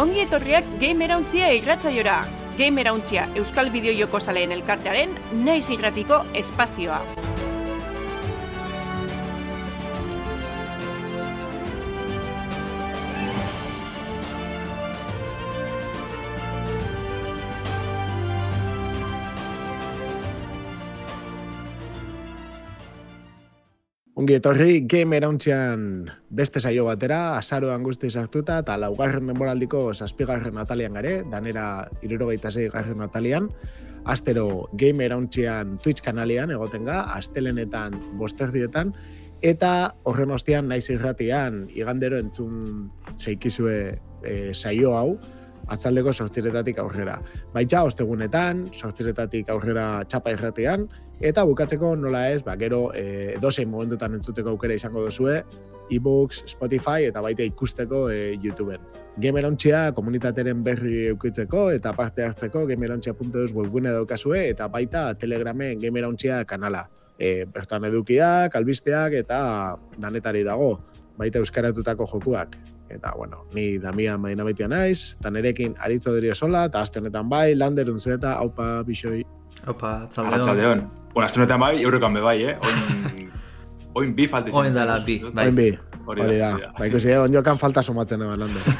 Ongi etorriak Gamerauntzia irratzaiora. Gamerauntzia Euskal Bideojoko Zaleen Elkartearen naiz irratiko espazioa. Ongi etorri game erauntzean beste saio batera, azaroan guzti sartuta, eta laugarren denboraldiko zazpigarren atalian gare, danera irurogeita garren atalian, astero game erauntzean Twitch kanalian egoten ga, astelenetan bosterdietan, eta horren ostian naiz irratian igandero entzun zeikizue e, saio hau, atzaldeko sortziretatik aurrera. Baita, ostegunetan, sortziretatik aurrera txapa irratian, Eta bukatzeko nola ez, ba, gero e, dozein momentutan entzuteko aukera izango duzue, e-books, Spotify eta baita ikusteko e, YouTubeen. Gamerontxea komunitateren berri eukitzeko eta parte hartzeko gamerontxea.eus webgune daukazue eta baita Telegramen Gamerontxea kanala. E, bertan edukiak, albisteak eta danetari dago, baita euskaratutako jokuak. Eta, bueno, ni Damian maina naiz, eta nerekin aritzo dirio sola, eta azte honetan bai, lander unzueta, haupa, bixoi. Haupa, txaldeon. Bueno, azte honetan bai, eurokan be bai, eh? Oin, oin bi falti. Oin dala bi, bai. Oin bi, hori da. Ba, ikusi, eh, on falta somatzen eban lander.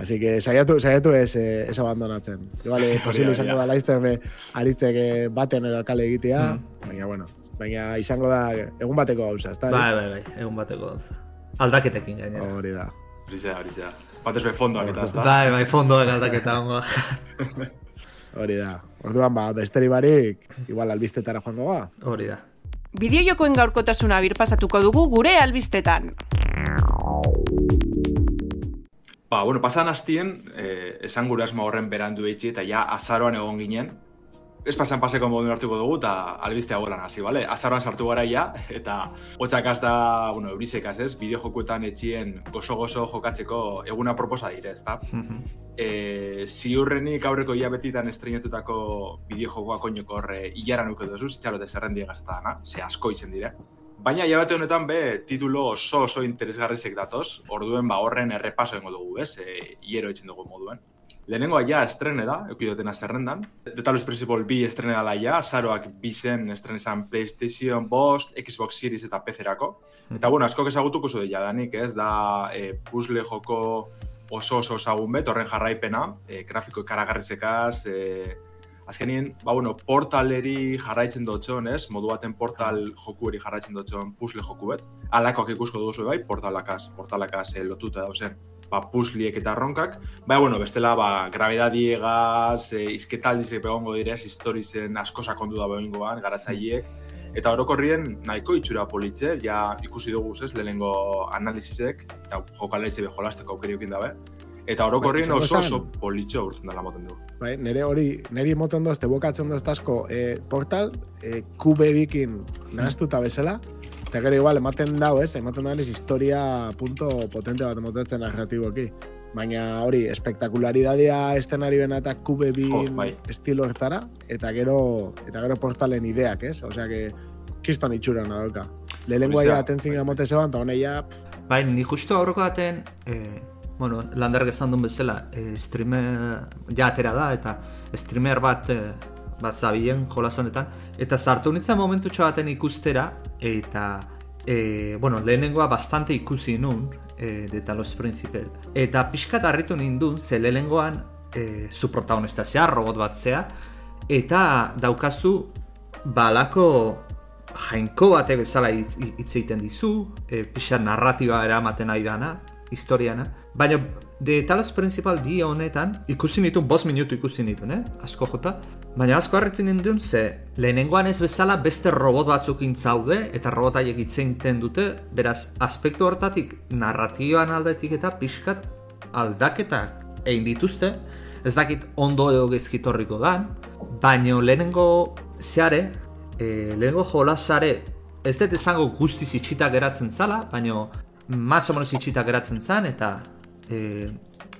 Así que saiatu, saiatu ez, eh, ez abandonatzen. Igual, posible izango da laizter aritzek eh, baten edo kale egitea, mm. baina, bueno, baina izango da egun bateko gauza, ezta? Bai, bai, bai, egun bateko gauza. Aldaketekin gainera. Hori da. Hori zera, hori zera. Batez bai fondoak eta, ezta? Bai, bai, fondoak aldaketa ongo. Hori da. Orduan ba, besteri barik, igual albistetara joango ba. Hori da. Bideojokoen gaurkotasuna birpasatuko dugu gure albistetan. Ba, bueno, pasan hastien, eh, esan gure asma horren berandu eitzi, eta ja azaroan egon ginen, ez pasan paseko modu hartuko dugu eta albiste agoran hasi, bale? Azaroan sartu gara ia, eta hotxakaz da, bueno, eurisekaz ez, bideo jokuetan etxien gozo-gozo jokatzeko eguna proposa dire, ez da? e, ziurrenik aurreko ia betitan estrenatutako bideo jokoa koinoko horre hilara nuke duzu, zitxarote zerrendi egazta dana, ze asko izen dire. Baina bate honetan be, titulo oso oso interesgarrizek datoz, orduen ba horren errepaso dugu, ez, e, hiero etxen dugu moduen. Lehenengo ja estrene da, eukidotena zerrendan. The Talos Principle bi estrene dala ja, zaroak bizen estrene zan PlayStation, Bost, Xbox Series eta PC-erako. Hmm. Eta bueno, asko ezagutuko zu deia danik, ez, da e, puzzle joko oso oso zagun bet, horren jarraipena, e, grafiko ikaragarrizekaz, e, azkenien, ba, bueno, portaleri jarraitzen dutxon, ez, modu baten portal joku jarraitzen dutxon puzzle joku bet. Alakoak ikusko duzu bai, portalakaz, portalakaz e, lotuta dauzen ba, pusliek eta ronkak. Ba, bueno, bestela, ba, grabedadiegaz, e, izketaldizek begongo direz, historizen asko sakondu da behingoan, garatzaileek. Eta orokorrien nahiko itxura politze, ja ikusi dugu ez, lehenengo analizisek, eta jokalaize bejolazteko aukeriokin dabe. Eta orokorrien bai, oso oso politxo urtzen dela moten dugu. Bai, nire hori, nire moten dozte bokatzen doztazko e, portal, e, kube bikin nahaztuta bezala, Eta gero igual, ematen dago, ez? Ematen dago, historia punto potente bat emotetzen narratiboki. Baina hori, espektakularidadea estenari bena eta kube bin oh, bai. estilo hartara, eta gero, eta gero portalen ideak, ez? Osea, que kiston itxura nadoka. Lehenengo aia atentzin bai. gamote zeban, eta honeia... Bai, ni justu aurroko baten, eh, bueno, lander gezan duen bezala, eh, streamer, ja atera da, eta streamer bat eh, bat zabien jolasonetan, eta zartu nintzen momentu baten ikustera, eta e, bueno, lehenengoa bastante ikusi nun, e, de Talos Principal. Eta pixkat harritu nindun, ze lehenengoan e, zu protagonista zea, robot bat zea, eta daukazu balako jainko bate bezala hitz egiten dizu, e, pixat narratiba eramaten nahi dana, historiana, baina de Talos Principal bi honetan ikusi nitu, bos minutu ikusi nitu, eh? asko jota, Baina asko harritu nindun, ze lehenengoan ez bezala beste robot batzuk intzaude eta robotaiek itzeinten dute, beraz, aspektu hortatik narratioan aldetik eta pixkat aldaketak egin dituzte, ez dakit ondo edo gezkitorriko dan, baina lehenengo zeare, e, lehenengo jolasare, ez dut esango guzti zitsita geratzen zala, baina mas o menos zitsita geratzen zan, eta e,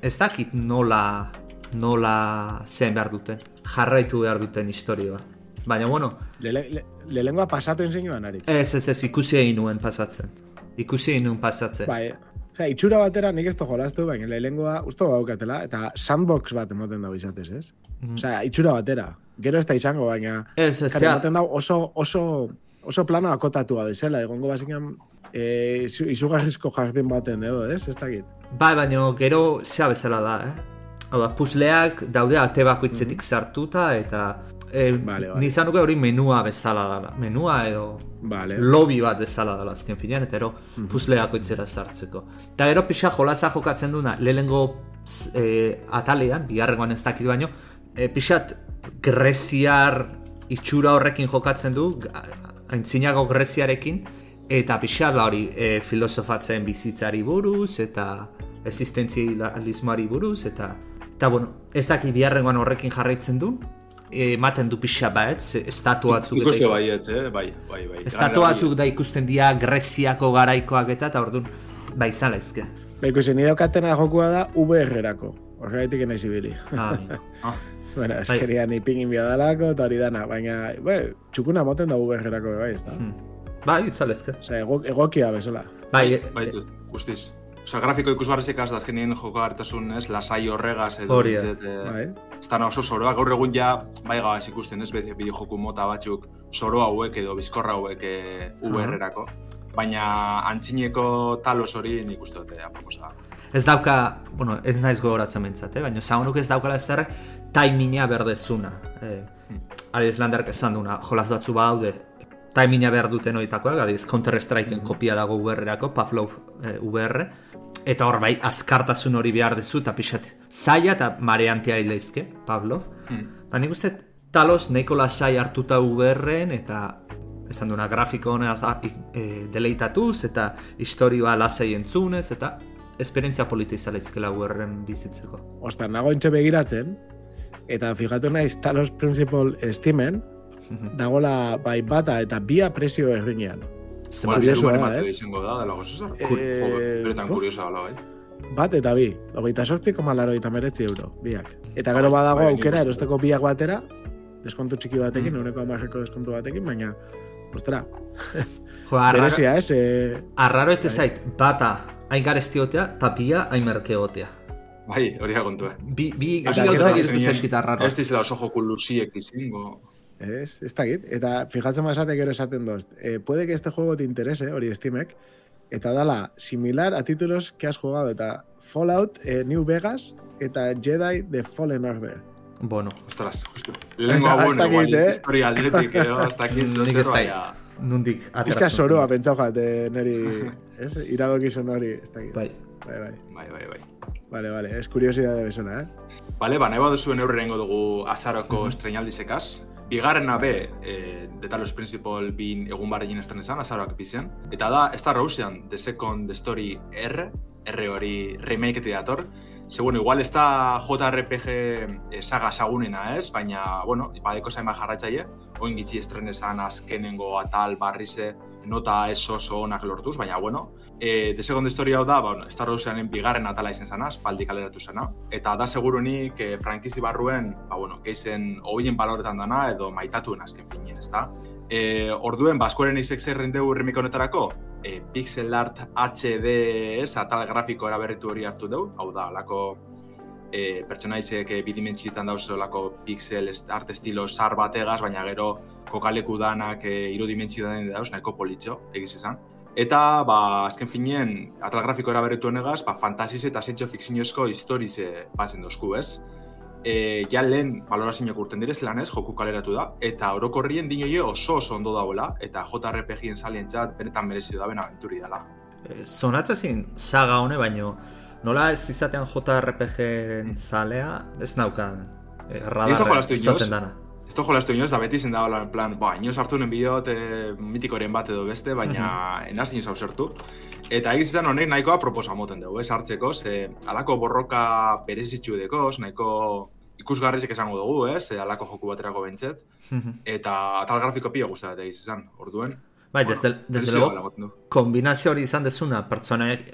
ez dakit nola, nola zen behar duten jarraitu behar duten historioa. Baina, bueno... Le, le, pasatu enseñoan, ari? Ez, ez, ez, ikusi egin nuen pasatzen. Ikusi egin nuen pasatzen. Bai, Osea, itxura batera nik ez to jolastu, baina lehengoa usto daukatela, eta sandbox bat emoten dago izatez, ez? Mhm. Osea, itxura batera. Gero ez da izango, baina... Ez, ez, emoten dago oso, oso, oso plano akotatua desela, egongo bazikan e, izu- izugarrizko jardin baten edo, ez? Ez dakit. bai, baina gero zea bezala da, eh? Hau da, puzleak daude ate bakoitzetik sartuta eta e, Vale, vale. nizan nuke hori menua bezala dela. Menua edo Vale. lobby bat bezala dela azken finean, eta ero puzleak oitzera sartzeko. Eta gero pixa jolasa jokatzen duna, lehengo e, atalean, bigarrengoan ez dakit baino, e, pixat greziar itxura horrekin jokatzen du, aintzinago greziarekin, eta pixa ba hori e, filosofatzen bizitzari buruz, eta existentzialismoari buruz, eta eta bueno, ez dakit biharrengoan horrekin jarraitzen du, ematen du pixa bat, ze estatu batzuk eta Ikuste iku- bai, ez, eh? Bai, bai, bai. Estatu batzuk da ikusten dira Greziako garaikoak eta eta orduan bai izan ezke. Ba, ikusi, nire daukatena jokua da VR-erako. Horregaitik nahi zibili. Ah, Ah, bueno, Bai. eskeria ni pingin biadalako eta hori dana, baina, bai, txukuna moten da VR-erako, bai, ez da? Hmm. bai, izan ezke. Osea, ego, egokia bezala. Bai, e- bai, guztiz. Osa, grafiko ikusgarrizikaz da azkenien jokagartasun, ez, lasai horregaz edo. Hori bintzat, eh, Bai. Ez da oso soroa, gaur egun ja, bai gabaz ikusten, ez, bide bideo joku mota batzuk soro hauek edo bizkorra hauek e, VR-erako. Baina antzineko talos hori nik uste dute aproposa. da. ez dauka, bueno, ez naiz gogoratzen mentzat, eh? baina zagonuk ez daukala ez derrek taiminea berdezuna. Eh, Adiz landark esan duna, jolas batzu badaude, taiminea behar duten oitakoak, adiz Counter Strikeen kopia dago VR-erako, Pavlov eh, VR, eta hor bai, azkartasun hori behar dezu, eta pixat, zaila eta mareantia ileizke, Pavlov. Hmm. Ba, nik uste talos nahiko lasai hartuta VR-en eta esan duna grafiko honaz e, deleitatuz eta historioa lasai entzunez eta esperientzia polita izala izkela VR-en bizitzeko. Osta, nago entxe begiratzen, eta fijatu naiz Talos Principal Steamen, dagola bai bata eta bia presio erdinean. Zenbat kuriosoa Bueno, da, ez? izango da, dela gozosar. Eh, Eh, Beretan kuriosa bai. Bat eta bi, hogeita sortzi koma laro meretzi euro, biak. Eta gero badago bai, aukera erosteko biak batera, deskontu txiki batekin, Mm. uneko amarreko deskontu batekin, baina, ostera, Jo, arraro, ez? E, arraro ete Bai. zait, bata hain garestiotea, eta bia hain merkeotea. Bai, hori da kontua. Bi, bi, Eta bi gero, gauza azkenean, girtu zaizkit arraro. Ez ez, ez dakit. Eta fijatzen basate gero esaten doz, eh, puede que este juego te interese, hori Steamek, eta dala, similar a títulos que has jugado, eta Fallout, eh, New Vegas, eta Jedi The Fallen Order. Bueno, Ostras, justo. Lehenko Hasta- bueno, igual, aquí, eh? historia aldetik, edo, hasta aquí, zer nik ez dait, nundik ateratzen. soroa pentsau jate, neri, ez? Iradokizun hori, ez dakit. Bai. Bai, bai. Bai, bai, bai. Vale, vale, ez kuriosidade bezala, eh? Bale, ba, nahi baduzuen eurrengo dugu azaroko estrenaldizekaz. Bigarrena be, e, The Talos Principal bin egun barrein estren esan, azaroak bizen. Eta da, Star Ocean, The Second The Story R, R hori remake dator. Ze, bueno, igual ez da JRPG eh, saga sagunena ez, baina, bueno, badeko zain jarratzaile. Oin gitzi estren esan azkenengo atal barrize, nota ez oso onak lortuz, baina, bueno, E, The Second Story hau da, ba, bueno, Star Oceanen bigarren atala izan zana, espaldi kaleratu zena. Eta da segurunik e, frankizi barruen, ba, bueno, geizen hoien baloretan dana, edo maitatuen azken finien, ez da? E, orduen, baskoren izek zerren dugu remik honetarako, e, pixel art HD ez, atal grafiko eraberritu hori hartu dugu, hau da, alako e, pertsonaizek e, bidimentsitan dauz olako pixel art estilo sar bategaz, baina gero kokaleku danak e, irudimentsitan dauz, nahiko politxo, egiz esan. Eta, ba, azken finean, atal grafiko eraberritu honegaz, ba, fantasiz eta zientxo fikziozko historize batzen dozku, ez? E, ja lehen valorazioak urten direz lan ez, joku kaleratu da, eta orokorrien dinoi oso oso ondo dagoela, eta JRPG-en salien txat benetan merezi da bena aventuri dela. Eh, Zonatzezin saga hone, baino nola ez izatean JRPG zalea, ez naukan eh, Ni ez da radar jolastu inoz. izaten dana. Ez da jolastu inoz, da beti zen da en plan, ba, inoz hartu nen bideot e, mitikoren bat edo beste, baina enaz inoz hausertu. Eta egiz izan honek nahikoa proposa moten dugu, ez hartzeko, ze alako borroka berezitxu dekoz, nahiko ikusgarrizik esango dugu, ez, e, alako joku baterako bentset, eta atal grafiko pila guztatzen egiz izan, orduen. Bai, desde, desde luego, du. kombinazio hori izan dezuna, pertsonaek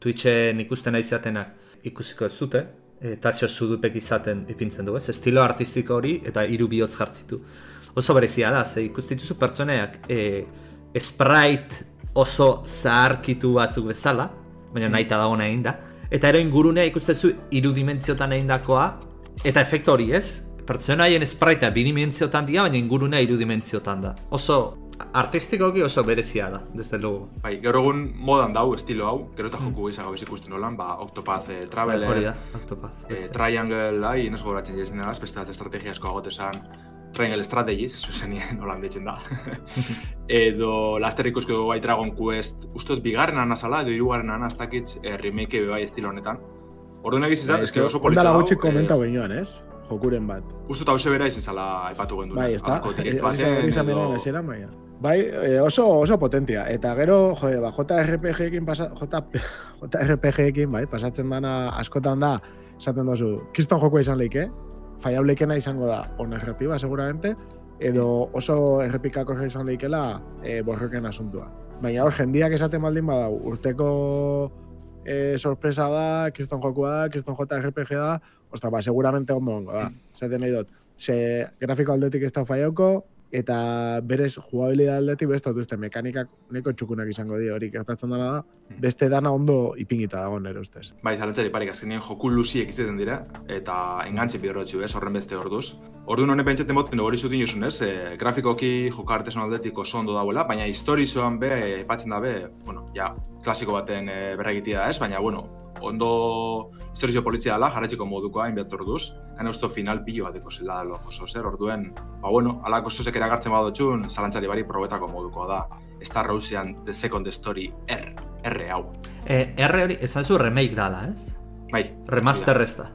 Twitchen ikusten izatenak ikusiko ez dute, eta zio zudupek izaten ipintzen du, ez? Estilo artistiko hori eta hiru bihotz jartzitu. Oso berezia da, ze ikustituzu pertsoneak e, sprite oso zaharkitu batzuk bezala, baina nahi eta dagoen egin da. Eta ero ingurunea ikustezu irudimentziotan egin dakoa, eta efektu hori ez, pertsonaien spraitea bidimentziotan dira, baina ingurunea irudimentziotan da. Oso artistikoki oso berezia da, desde luego. Bai, gaur egun modan dau, estilo hau, gero eta joku izango biz ikusten nolan, ba, Octopath eh, Traveler, Hori da, Octopath. eh. Triangle, ai, nes gogoratzen egaz, beste bat estrategia asko agotesan, Triangle Strategies, zuzenien nolan ditzen da. edo, laster ikusko bai Dragon Quest, ustot, bigarren anazala, edo hirugarren anaztakitz, eh, remake bai estilo honetan. Orduan egiz izan, eske oso politxa Ondala gutxi eh, komentau ginoan, ez? Jokuren bat. Uste eta bera izan zala aipatu genduna. Bai, ez da? Izan bera nesera, baina. Bai, eh, oso, oso potentia. Eta gero, jode, ba, JRPG-ekin pasa, J, JRPG-ekin, bai, pasatzen dana askotan da, esaten dozu, kiston jokoa izan leike, faiableikena izango da, o narratiba, seguramente, edo oso errepikako izan leikela e, borroken asuntua. Baina hor, jendiak esaten baldin badau, urteko e, sorpresa da, kiston jokoa da, kiston JRPG da, osta, ba, seguramente ondo ongo da. Zaten nahi dut, ze grafiko aldetik ez da faiauko, eta berez jugabilidade aldetik beste dut uste mekanikak neko txukunak izango di hori gertatzen dena da, beste dana ondo ipinita dago nire ustez. Bai, zalantzari parik, azkenean joku luziek izaten dira, eta engantzi bidorotxu, ez, horren beste orduz. Orduan honen pentsatzen moten hori zutin jozun, ez, e, grafikoki joka artesan aldetik oso ondo dauela, baina historizoan be, epatzen da be, bueno, ja, klasiko baten e, berregitia da, ez, baina, bueno, ondo historizio polizia dela, jarratzeko modukoa, inbet orduz, gana usto final pilo bateko zela da oso zer, orduen, ba, bueno, alako zuzek eragartzen badotxun, zalantzari bari probetako modukoa da. Star Ocean The Second Story R, R hau. E, R hori, esan zu remake dala, ez? Bai, Remaster ez da.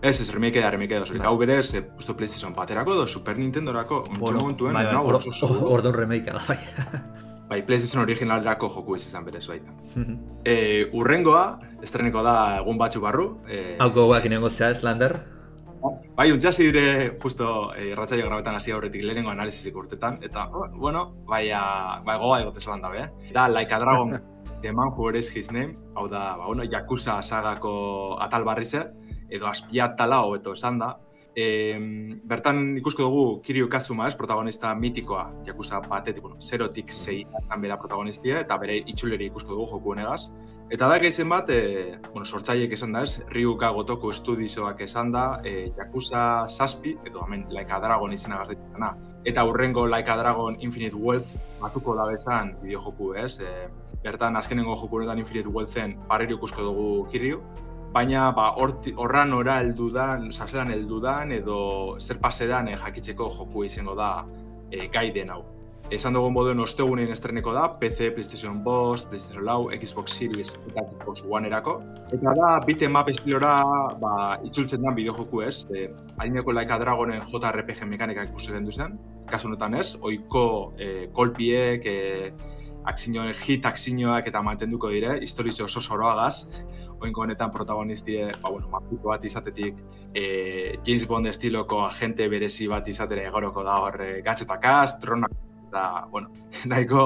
Ez, ez, remake da, remake da. Bai. hau berez, eh, usto PlayStation baterako edo Super Nintendorako, bueno, momentuen, bai, bai, orduan remake da, bai. Bai, PlayStation originalerako joku izan berez baita. E, urrengoa, estreneko da egun batzu barru. E, Hau gogoak inengo zea, ez, Lander? bai, untxasi dire, justo, e, irratzaio grabetan hasi aurretik lehenengo analizisik urtetan, eta, oh, bueno, bai, bai, goga egotez lan dabe, eh? Da, Like a Dragon, The Man Who Erased His Name, hau da, ba, bueno, Yakuza sagako atal barri ze, edo aspiatala hobeto esan da. E, bertan ikusko dugu Kiryu Kazuma, ez, protagonista mitikoa, Yakuza batetik, bueno, zerotik zei bera protagonistia, eta bere itxuleri ikusko dugu joku honegaz. Eta da gaitzen bat, e, bueno, sortzaiek esan da ez, Ryuka Gotoku Studiosoak esan da, e, Yakuza Saspi, edo hemen Like a Dragon izena garritena. Eta urrengo Like a Dragon Infinite Wealth batuko da bezan bideo joku, ez? E, bertan azkenengo joku honetan Infinite Wealthen barriro ikusko dugu Kiryu, baina ba, horti- horra nora heldudan, sasleran heldudan, edo zer pasedan e, jakitzeko joku izango da e, gaiden hau. Esan dugun moduen ostegunen estreneko da, PC, PlayStation 5, PlayStation 4, Xbox Series eta Xbox One erako. Eta da, beat'em up estilora ba, itzultzen den bideojoku ez. E, Adineko Like a Dragonen JRPG mekanikak ikusten duzen. Kasu honetan ez, oiko e, kolpiek, e, akzinoen hit akzinoak eta mantenduko dire, historizio oso zoroagaz. Oinko honetan protagonistie, ba, bueno, mapiko bat izatetik, e, James Bond estiloko agente berezi bat izatera egoroko da hor e, gatzetakaz, dronak eta, bueno, nahiko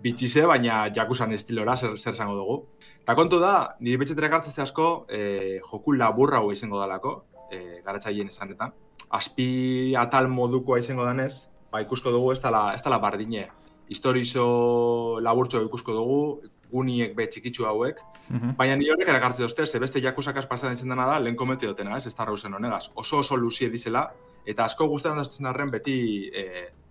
bitxize, baina jakusan estilora zer, zer zango dugu. Eta kontu da, niri betxetera gartzezte asko, e, joku laburra hau izango dalako, e, garatzaileen esanetan. Azpi atal modukoa izango danez, ba, ikusko dugu ez dala, ez dala bardine. Historizo laburtxo ikusko dugu, guniek be txikitsu hauek, Baina ni horrek erakartze dozte, ze beste jakusakaz pasatzen zen dena da, lehen komete dutena, ez, Star Warsen honegaz. Oso oso luzie dizela, eta asko gustatzen dazten arren beti e,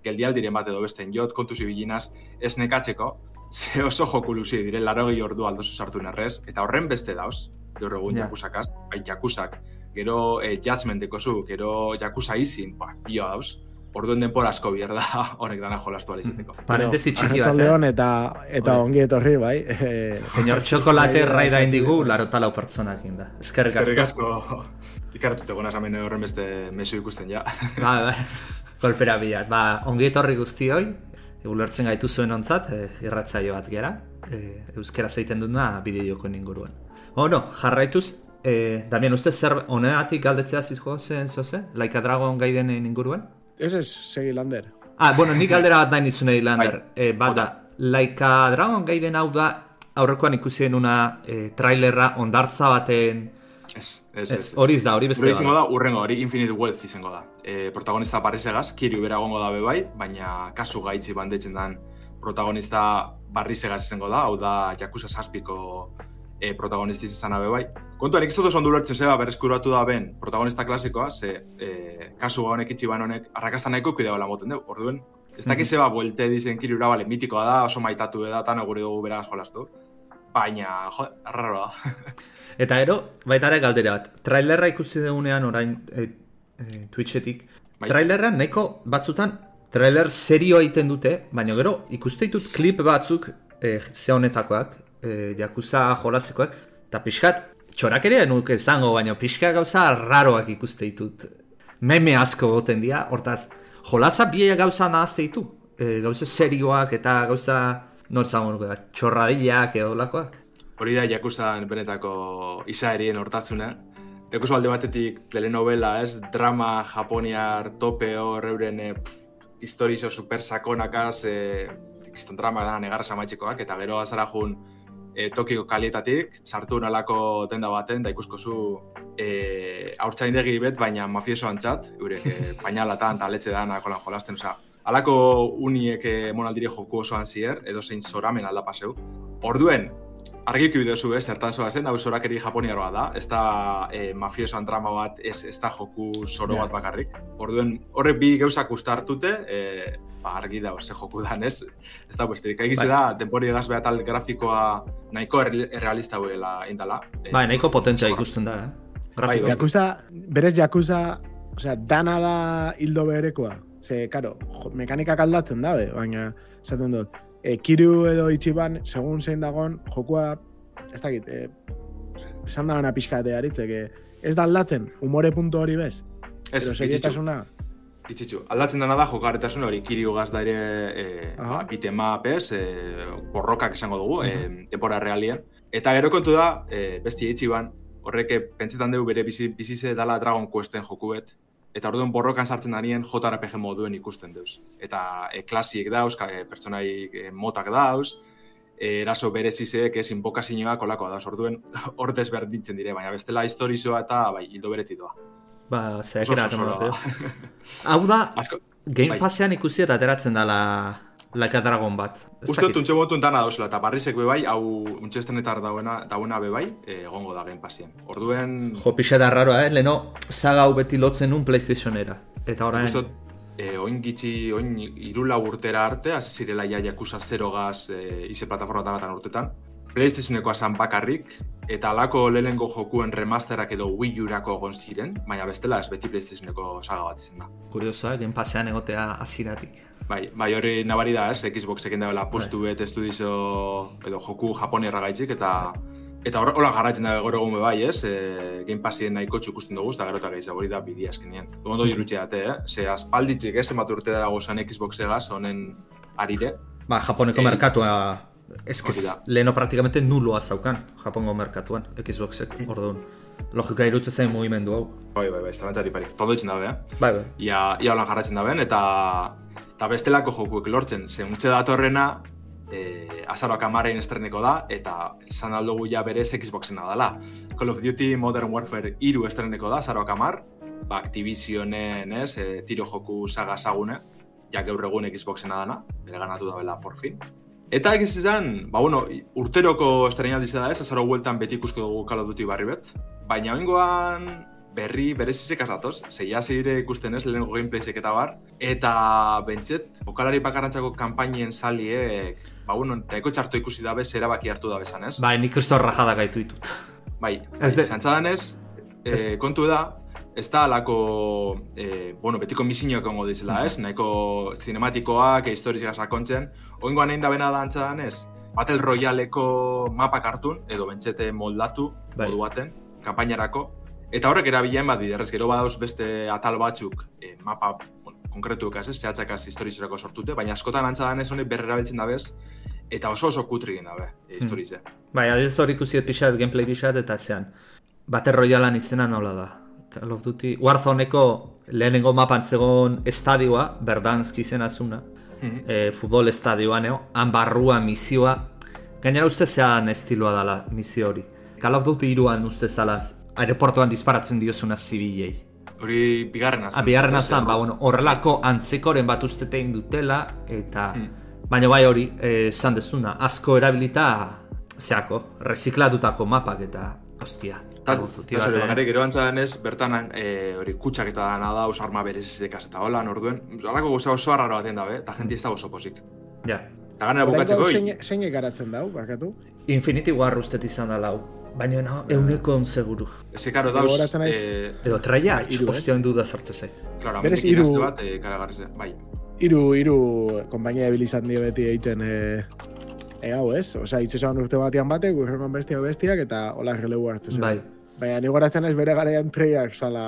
geldialdiren bat edo besten jot kontu zibilinaz ez nekatzeko, ze oso joku luzie dire, laro gehi ordu aldozu sartu narrez, eta horren beste dauz, gaur egun Ja. jakusakaz, bai jakusak, gero e, judgment dekozu, gero jakusa izin, ba, pioa dauz, orduen denpora asko bier da honek dana jolastu alizateko. Parentesi txiki bat, eh? eta, eta ongi etorri, bai. Eh, Señor Chocolate Bai, raida bai, indigu, bai. larota lau pertsonak inda. Eskerrik asko. Eskerrik asko, ikartute gona zamen horren beste mesu ikusten ja. Ba, ba, kolpera bilat. Ba, ongi etorri guztioi, ulertzen gaitu zuen ontzat, e, irratzaio bat gera, e, euskera zeiten duna bideojokoen inguruan. Bueno, jarraituz, e, Damian, uste zer honeatik galdetzea zizko zen zoze? Laika Dragon gaidenen inguruan? Ez ez, segi lander. Ah, bueno, nik galdera bat nahi nizunei lander. Bai. E, bat da, Laika Dragon gaiden hau da, aurrekoan ikusi denuna e, trailerra ondartza baten... Ez, ez, Ez, hori ez da, hori beste Hori izango bat. da, urrengo, hori Infinite Wealth izango da. E, protagonista Barrisegaz, Kiryu bera gongo da bebai, baina kasu gaitzi bandetzen dan protagonista Barrisegaz izango da, hau da Yakuza Saspiko e, protagonistiz izan abe bai. Kontuan, nik dut oso ondo ulertzen zeba berreskuratu da ben protagonista klasikoa, ze e, kasu honek itxi ban honek arrakasta nahiko kidea hola moten dugu, orduen. Ez dakiz Mhm. zeba buelte dizen kirura, bale, mitikoa da, oso maitatu da, eta gure dugu beraz jolastu. Baina, jo, arraro da. Eta ero, baita ere galdera bat. Trailerra ikusi dugunean orain e, e, Twitchetik. Bai. Trailerra nahiko batzutan trailer serioa egiten dute, baina gero ikuste ditut klip batzuk e, ze honetakoak, e, Yakuza jolasekoak, eta pixkat, txorakeria nuke izango, baina pixka gauza raroak ikuste ditut. Meme asko goten dira, hortaz, jolasa bie gauza nahazte ditu. E, gauza serioak eta gauza, nortzago nuke, txorradillak edo lakoak. Hori da Jakuzan benetako izaerien hortazuna. Jakuzu alde batetik telenovela, ez? Drama japoniar tope hor euren e, historizo super sakonakaz, e, kiston drama da negarra amaitzekoak, eta gero azara jun e, Tokiko kalietatik, sartu nalako tenda baten, da ikuskozu e, haurtzaindegi bet, baina mafioso antzat, eurek e, painalatan eta letxe da nakolan jolasten, osea, Alako uniek e, monaldire joku osoan zier, edo zein zoramen alda paseu. Orduen, argiki bideozu ez, zertan zoa zen, hau zorakeri japoniaroa da, ez da e, mafiosoan drama bat, ez, ez da joku zoro bat bakarrik. Orduen, horrek bi gauzak ustartute, e, ba, argi da, ze joku dan, ez? Ez da besterik. Egiz Bai. da, denpori egaz behatal grafikoa nahiko erre- errealista huela indala. E, Bai, nahiko potentea zor- ikusten da, eh? Bai, Grafiko. bai. Yakuza, berez Yakuza, osea, dana da hildo berekoa. Ze, karo, mekanikak aldatzen dabe, baina, esaten dut, e, Kiru edo Ichiban, segun zein dagon, jokua, ez dakit, e, esan da gana pixka aritzek, e, ez da aldatzen, umore puntu hori bez, Ez, pero serietasuna, itzitzu. Aldatzen dena da jokarretasuna hori. Kiriu gaz da ere e, ba, bitema pez, e, borrokak esango dugu, e, tempora realien. Eta gero kontu da, e, besti itxiban, horrek eh, pentsetan dugu bere bizi, bizize dala Dragon Questen jokuet, eta orduan borrokan sartzen darien JRPG moduen ikusten deuz. Eta e, klasiek dauz, e, pertsonai e, motak dauz, e, eraso berezizeek ez inbokazioa kolakoa dauz, orduen hor desberdintzen dire, baina bestela historizoa eta bai, hildo bereti doa. Ba, atemote. da. Hau da, Asko, Game bai. Passean ikusi eta ateratzen dala Like a Dragon bat. Uste dut untxe botun dana dauzela, eta barrizek be bai, hau untxestenetar dauena, dauena be bai, eh, egongo da Game Passien. Orduen, Jo, pixa da raroa, eh? Leno, saga hau beti lotzen nun PlayStationera. Eta orain, uste dut, eh, oin gitxi, oin irula urtera arte, hasi zirela ja Yakuza 0 gaz eh, ize plataforma talatan urtetan. PlayStationekoa zan bakarrik, eta alako lehenengo jokuen remasterak edo Wii U-rako egon ziren, baina bestela ez beti PlayStationeko saga bat izan da. kuriosoa, Game Passean egotea aziratik. Bai, bai hori nabari da, ez, Xboxekin dagoela postu bet estudizo edo joku japonierra gaitzik, eta eta hor- hola jarraitzen da gaur egun bai, ez, e, Game Passien nahiko ikusten dugu, eta gero eta gehiago hori da bidea azkenean. Ondo irutxe date, eh? Ze aspalditzik, ez, emat urte dago zen Xbox egaz, honen arire. Ba, Japoneko Eh, merkatua, ez leheno praktikamente nuloa zaukan, Japongo merkatuan, Xboxek, Mm. orduan. Logika irutze zen mugimendu hau. Bai, bai, bai, estalantari pari. Tondo ditzen dabe, eh? Bai, bai. Ia, ia holan jarraitzen daben, eta eta bestelako jokuek lortzen. Ze untxe datorrena, e, azaroak amarrein estreneko da, eta esan aldugu ja berez Xboxena dela. Call of Duty Modern Warfare iru estreneko da, azaroak amar, ba, Activisionen, ez, e, tiro joku saga sagune, ja gaur egun Xboxena dana, bere ganatu da bela, por fin. Eta egiz izan, ba, bueno, urteroko estrenaldi da ez, azaro bueltan beti ikusko dugu Call of Duty barri bet, baina oingoan berri berezizek datoz, zeia zire ikusten ez, lehenengo gameplaysek eta bar, eta bentset, jokalari bakarrantzako kanpainien saliek, ba, bueno, daiko txarto ikusi dabe, zera baki hartu dabe zan, ez? Bai, nik kristo rajada gaitu ditut. Bai, Ez de- zantzadan ez, eh, kontu da, ez da alako, eh, bueno, betiko misinioak ongo dizela, ez? Nahiko zinematikoak, e, historizia sakontzen. Oingoan egin da bena da antzadan ez, Battle Royaleko mapak hartun, edo bentsete moldatu, Bai. modu baten, kanpainarako. Eta horrek erabilen bat biderrez, gero badauz beste atal batzuk, eh, mapa bueno, konkretuek ez, zehatzakaz historizerako sortute, baina askotan antzadan ez honek berrerabiltzen dabez, eta oso oso kutri egin dabe, e, historize. Bai, adibidez hor ikusiet pixat, gameplay pixat, eta zean. Battle Royalean izena nola da. Call of Duty, Warzoneko lehenengo mapan zegoen estadioa, Berdansk izena zuna, Mhm. e, futbol estadioa neo, han barrua misioa, gainera uste zean estiloa dala misio hori. Call of Duty iruan uste zala, aeroportuan disparatzen diozuna zibilei. Hori bigarrena Ah, bigarrena zan, ba, bueno, horrelako antzekoren bat uste tein dutela, eta... Hmm. Baina bai hori, eh, esan dezuna, asko erabilita zeako, reziklatutako mapak eta, ostia, Call of Duty Eta bakarrik gero antzadenez, bertan eh, hori kutsak eta dana da, oso arma berezizekaz eta hola, orduen, Horako gauza oso arraro baten dabe, eta jenti ez da oso posik. Ja. Eta ganera bukatzeko, zein- garatzen dau, barkatu? Infinity War ustet izan da lau. Baina no, euneko on seguru. Ez que, karo, dauz, eh, Edo traia, Ba, hiru, ez? ostia ondu da sartze zait. claro, Berez inazte bat, eh, karagarri bai. Iru, iru, konpainia ebil izan dio beti egiten e, e hau, ez? Osa, itxesan urte batean batek, gurreman bestia bestiak, eta hola relegu hartzen zen. Bai. Baina ni goratzen ez bere garaian treiak zala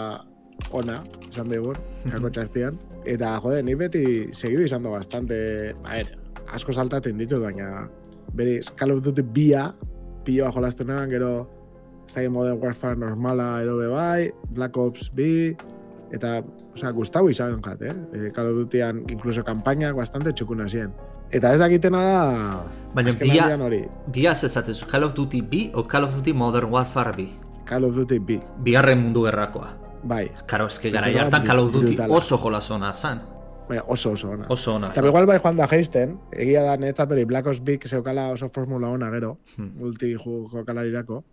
ona, esan dugu, kako txartian. Eta, jode, ni beti segidu izan du bastante, a ver, asko saltaten ditut, baina bere Call of Duty bia, piloa jolastu nahan, gero ez da Modern Warfare normala edo be bai, Black Ops bi, eta, osea, gustau izan jat, eh? E, Call of Dutyan, incluso kampainak bastante txukuna ziren. Eta ez dakitena da, Baina bia- hori, Biaz ezatezu Call of Duty B o Call of Duty Modern Warfare B. Call of Duty bi, Bigarren mundu gerrakoa. bai, Karo, eske gara da hartan Call of Duty brutala. oso jolasona zan. baina oso oso ona. Oso ona Eta igual bai joan da geisten, egia da netzat hori Black Ops Big zeukala oso formula ona gero, Hmm. multi ju- jokalarirako.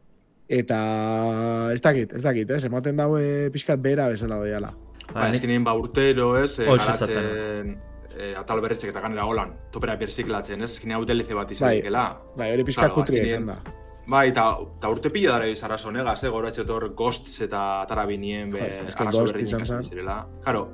Eta ez dakit, ez dakit, ez, ematen daue pixkat bera bezala doiala. Ba, Ba, nik- ezkinen ba urtero, ez, eh, garatzen eh, atal berritzek eta ganera holan, topera birziklatzen, ez, ezkinen hau DLC bat Bai. izan Bai, hori pixkat Claro, kutria izan da. Bai, eta, eta urte pila dara izara sonegaz, eh, goratxe etor Ghosts eta atara binien be, ez que Ghost izan zen. Karo,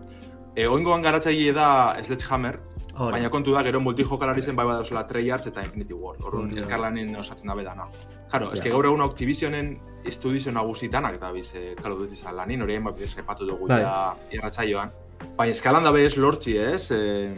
eh, oingoan garatzaile da Sledgehammer, Hori. baina kontu da, gero multijokalari zen bai badauzela Treyarch eta Infinity Ward, orduan da. elkarlanen osatzen dabe dana. Karo, eske gaur egun Activisionen estudizio nagusitanak eta biz eh, Call of Duty zan lanin, hori hainbat bidez repatu dugu Bai. ja irratsaioan. Baina eskalan dabe ez lortzi, ez? Eh,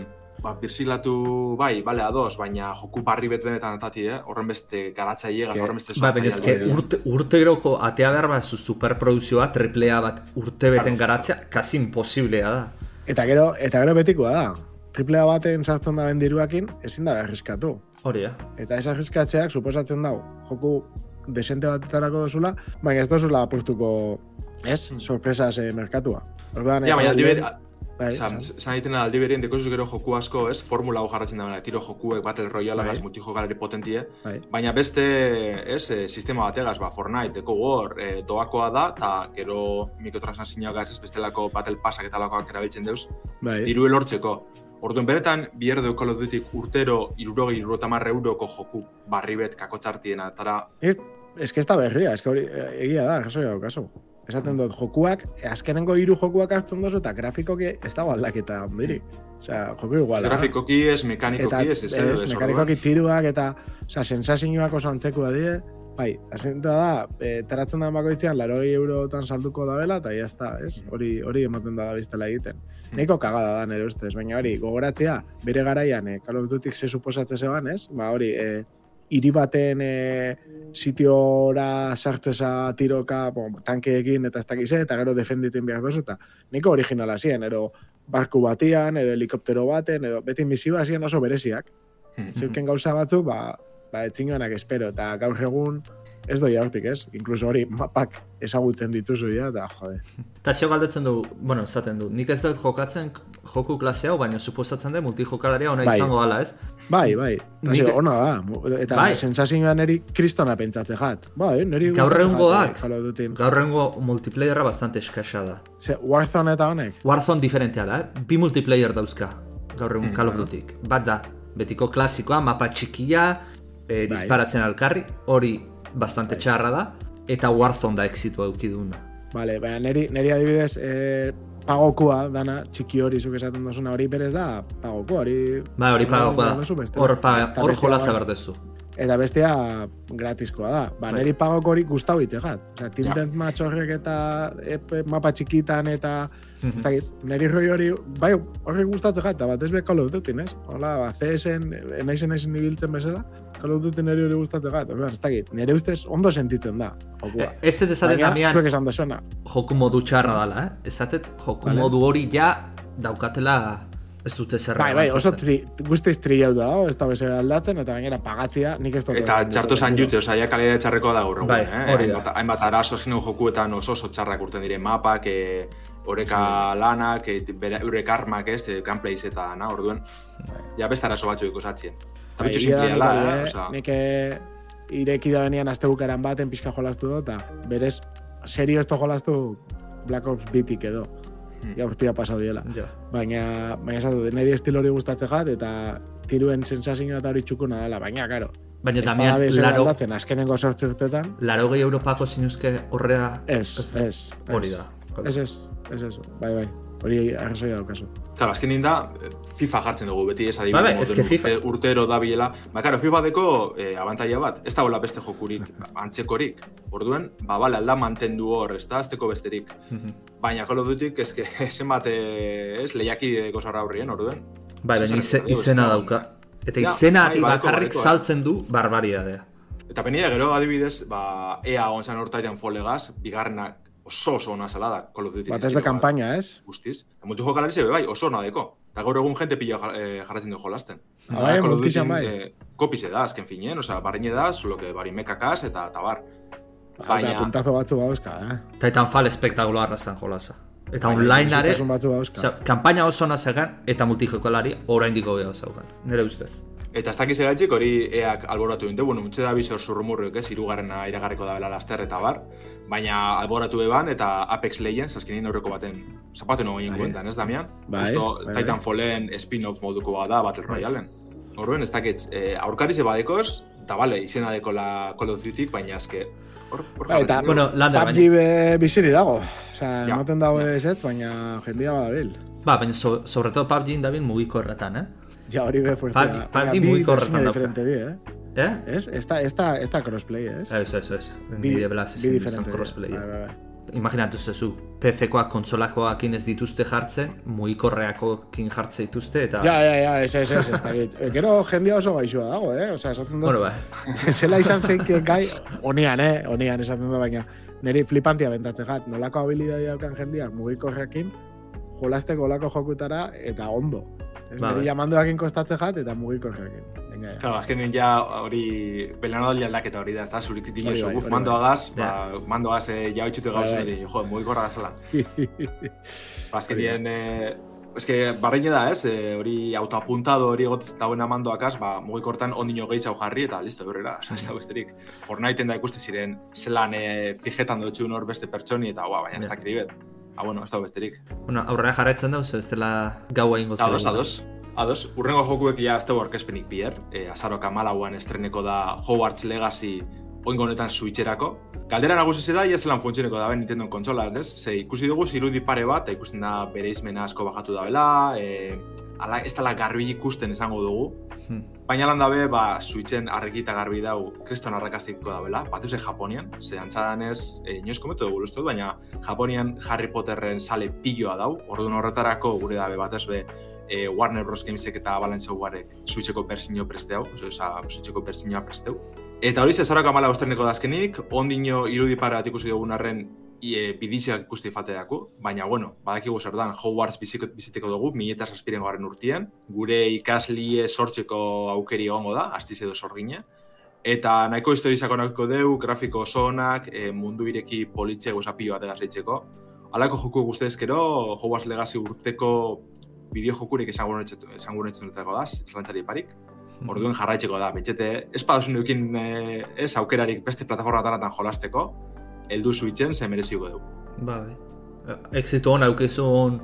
ba, birzilatu, bai, bale, ados, baina joku barri bet benetan atati, eh? Horren beste garatzaile, Eske- horren beste Ba, baina sortzaile eske alde. urte, urte geroko atea behar bat zu superprodukzioa, triplea bat urte beten Claro. garatzea, kasi imposiblea da. Eta gero, eta gero betikoa da. Triplea baten sartzen da diruakin, ezin da arriskatu. Hori, ja. Eta ez arriskatzeak suposatzen dau, joku desente batetarako dozula, baina ez dozula apurtuko, ez, Hmm. sorpresas eh, merkatua. Orduan, Ja, eh, baina ber, bai, Zan, zan egiten aldi berien dekozu gero joku asko, ez? Formula hau jarratzen da, tiro jokuek, Battle Royale, Bai. multijokalari potentie. Bai. Baina beste, ez, eh, sistema bategaz, ba, Fortnite, Eco War, eh, doakoa da, eta gero mikrotransazioak ez bestelako Battle Passak eta lakoak erabiltzen deuz, Bai. diru elortzeko. Orduan, benetan, biher deu Call of Duty urtero, irurogei, irurotamar euroko joku barri bet kakotxartiena, eta Ez, ez que ez da berria, ez que hori, eh, egia da, jaso jau kaso. Esaten dut, jokuak, azkenengo hiru jokuak hartzen dozu, eta grafikoki ez dago aldaketa ondirik. Osea, joku iguala. da. grafikoki ez, mekanikoki eta ez, ez, ez, mekanikoki tiruak eta osea, sensazioak oso antzekua die. Bai, asentua da, e, taratzen da bakoitzean, laroi eurotan salduko da bela, eta jazta, ez? Hori, hori ematen da biztela egiten. Neiko kagada da nire ustez, baina hori, gogoratzea, bere garaian, e, Call of Duty ze suposatze zeban, ez? Ba, hori, e, hiri baten e, sitiora sartzeza tiroka, bon, tankeekin eta ez dakize, eta gero defenditen behar dozu, eta niko originala ziren, ero barku batian, edo helikoptero baten, edo beti misioa ziren oso bereziak. Hmm. Zeuken gauza batzuk, ba, ba espero, eta gaur egun ez doi hortik, ez? Inkluso hori mapak ezagutzen dituzu ja, eta jode. Eta xeo galdetzen du, bueno, esaten du, nik ez dut jokatzen joku klase hau, baina suposatzen da multijokalaria ona Bai. izango gala, ez? Bai, bai, eta Nik- zio, ona da, eta Bai. sensazioa neri kristona pentsatze jat. Bai, neri Gaur eh, of Duty. Gaurrengo multiplayerra bastante eskasa da. Ze, Warzone eta honek? Warzone diferentea da, eh? bi multiplayer dauzka gaur egun Hmm, Call of Dutyk. Bat da, betiko klasikoa, mapa txikia, e, disparatzen alkarri, hori bastante txarra da, eta Warzone da exitu eukiduna. Vale, baina neri, neri adibidez, eh, pagokoa dana, txiki hori zuk esaten duzuna hori berez da, pagoko hori... Ba, hori da, bestela. hor, pa, hor bestea jolaza bai. berdezu. Eta bestea gratiskoa da. Ba, Bai. neri pagoko hori gustau ite gat. Osea, Team Ja. Deathmatch horrek eta epe, mapa txikitan eta ez dakit, neri roi hori, bai, horrek gustatzen gat, eta bat ez be Call of Duty, ez? Hola, ba, CS-en, enaizen naizen ibiltzen bezala, Call of Duty neri hori gustatzen gat. Ez dakit, nire ustez ondo sentitzen da, jokua. Ez dut esaten damian zuek esan dezuena. joku modu txarra dala, eh? Ezatet joku Vale. modu hori ja daukatela ez dute zer Bai, bai, oso tri, guztiz triau da, ez da bezala aldatzen, eta gainera pagatzia nik ez dut. Eta txarto zan jutze, osea, ja kalidade txarrekoa da gaur egun, Bai, eh? hori da. Hainbat, hainbat arazo zinu jokuetan oso oso txarrak urten dire mapak, e, oreka lanak, e, bere, eurek armak ez, gameplays eta na, orduen, ja beste arazo batzuk ikusatzen. Eta Bai, da simplea hori, eh? eh? Eh, ireki da benean azte bukaran baten pixka jolastu do, eta berez, serio esto jolastu Black Ops bitik edo. Hmm. Ja urtia pasau diela. Ja. Baina, baina esatu, niri estilo hori gustatze jat, eta tiruen sensazioa eta hori txukuna dela, baina, karo. Baina bez laro, aldatzen, azkenengo sortze urtetan, laro gehi Europako zinuzke horrea... ez, ez. Hori da. Ez, ez, ez, ez, bai, bai. Hori arrazoia daukazu. Claro, azkenin da, eh, FIFA jartzen dugu beti ez Bai, adibidez. bai, eske FIFA- urte- urtero da biela. Ba, karo, FIFA deko eh, abantaila bat, ez da beste jokurik, antzekorik. Orduen, ba, bale, alda mantendu hor, ez da, azteko besterik. Baina Call of Dutyk, eske, zenbat, eh, ez, lehiaki deko zarra aurrien, orduen. Bai, baina ize- Zer- izena dauka. Eta Ja, izena bai, badeko, bakarrik saltzen du barbaridadea. Eta penia gero adibidez, ba, ea onzan hortaitan folegaz, bigarrenak oso oso ona zela da Call of Duty. Bat be kampaina, ez? Guztiz. Eta mutu jokalari ze bai, oso ona deko. Eta gaur egun jente pila eh, jarratzen du jolasten. Ah, bai, multizan Dutyn, bai. eh, kopize da, azken finen, osea, barreine da, solo que barimekakaz eta eta bar. Baina... Baina- puntazo batzu bauzka, eh? Titanfall espektakularra zen jolasa. Eta Baina, onlineare, Bizitasun batzu bauzka. osea, kanpaina oso ona zegan eta multijokolari oraindik hobea zaukan. Nire ustez. Eta ez dakiz egatxik hori eak alboratu dute, bueno, mutxe da bizor zurrumurriok, ez, irugarrena iragarriko da bela laster eta bar, baina alboratu eban eta Apex Legends, azkenin aurreko baten, zapatu nago egin Bai. guentan, ez, Damian? Bai, Justo bai, bai. Titanfallen spin-off moduko bat da Battle Bai. Royalen. Horren, ez dakitz, eh, aurkari ze badekoz, eta bale, izena deko la Call of Duty, baina eske, hor, hor Bai, eta-. Bueno, Lander, PUBG baina, biziri dago. Osea, Ja. ematen dago ez ez, baina jendia badabil. ba, baina so, sobre todo PUBG indabil mugiko erratan, eh? Ja, hori be fuertea. Baina PUBG bi mugikorretan versione dauka. diferente di, eh? Eh? Ez? Ez da, ez da, ez da crossplay, ez? Ez, ez, ez. Bi- Nire bi ezin izan diferente dira. crossplay. Bai, bai. Imaginatu zezu, PC-koak kontsolakoakin ez dituzte jartzen, mugikorreakokin jartze dituzte, eta... Ja, ja, ja, ez, ez, ez, Gero jendia oso gaixua dago, eh? Osea, esaten dut, Bueno, bai. zela izan zeik gai, onian, eh? Onian esaten dut, baina niri flipantia bentatzen jat, nolako habilidadi daukan jendia mugikorrekin, jolasteko olako jokutara eta ondo. Ez Ba, niri bai. jamandoakin kostatzen jat eta mugikorrekin. Venga, ja. Claro, azkenin ja hori belanodali aldaketa hori da, ez da, zurik Hori bai, guf hori mandoagaz, bai. ba, mandoagaz eh, ja oitxute Bai, gauzen, bai. bai, jo, mugikorra gazela. Ba, Hori azkenien, eh, eske, barreine da, ez, eh, hori autoapuntado hori egot dauen amandoakaz, ba, mugikortan ondino gehi zau jarri, eta listo, berrera, ez da besterik. Fortniten da ikuste ziren, zelan eh, fijetan dutxun hor beste pertsoni, eta, ua, baina ez da kribet. Ah, bueno, ez da besterik. Bueno, aurrera jarraitzen dauz, ez dela gaua ingo Ados, ados. Ados, urrengo jokuek ja ez dugu aurkezpenik bier. E, azarok amalauan estreneko da Hogwarts Legacy oingo honetan switcherako. Galdera nagusi da, ia zelan funtzioneko da Nintendo kontsola, ez? Ze ikusi dugu zirudi pare bat, eta ikusten da bere izmena asko bajatu da bela, e, ala, ez dela garbi ikusten esango dugu. Hmm. Baina lan dabe, ba, switchen arreki eta garbi dau kriston arrakastiko da bela, bat ze Japonian, ze antzadan ez, e, inoiz kometu dugu dut, baina Japonian Harry Potterren sale piloa dau, orduan horretarako gure dabe bat ez be, e, Warner Bros. Gamesek eta Avalanche Softwarek Switcheko berzino preste hau, oza, Switcheko berzinoa preste hau. Eta hori zezarako amala osterneko dazkenik, ondino irudipara ikusi dugun arren e, biditzeak ikusti fateako, baina bueno, badakigu zer dan, Hogwarts biziko, biziteko dugu, mi eta saspiren garren urtien, gure ikaslie sortzeko aukeri egongo da, astiz edo sorgine, eta nahiko historizako nahiko deu, grafiko oso onak, e, mundu ireki politxe gozapio bat egazeitzeko. Halako joku guztezkero, Hogwarts Legacy urteko bideo jokurik esangunetzen da, zelantzari parik. Orduan jarraitzeko da, betxete, ez padasun eukin eh, ez aukerarik beste plataforma tanatan jolasteko, heldu switchen ze mereziko dugu. Ba, bai. Exitu hona aukizun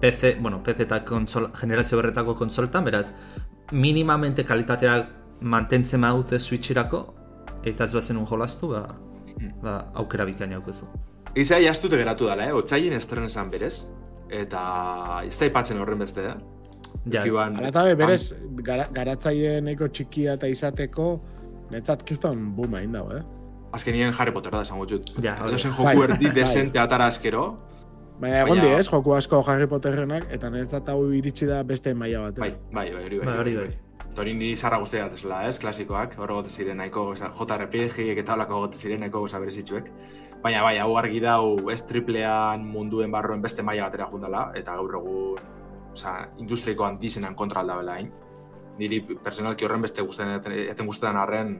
PC, bueno, PC eta konsola, generazio berretako konsoletan, beraz, minimamente kalitatea mantentzen maute switcherako, eta ez bazen un jolastu, ba, Hmm. ba aukera bikaina aukezu. Egiza, jaztute geratu dela, eh? Otsaien estren esan berez, eta ez da ipatzen horren beste, eh? Ja, Iban, Hala eta be, berez, gara, garatzaile nahiko txikia eta izateko, netzat kiston boom egin dago, eh? azkenien Harry Potter da esango dut. Ja, hori. Edozen Bai, joku erdi bai. desente atara askero, Baina egon di, ez, joku asko Harry Potterrenak, eta netzat hau iritsi da beste maila bat. bai, bai, bai, hori bai. Bai, hori bai. Eta hori niri zarra guztia datezela, ez, klasikoak, hor gote ziren nahiko, JRPG eta holako gote ziren nahiko goza berezitzuek. Baina bai, hau argi dau, ez triplean munduen barruen beste maila batera jundala, eta gaur egun, oza, industriako antizenan kontra aldabela hain. Niri personalki horren beste guztien, eten guztetan arren,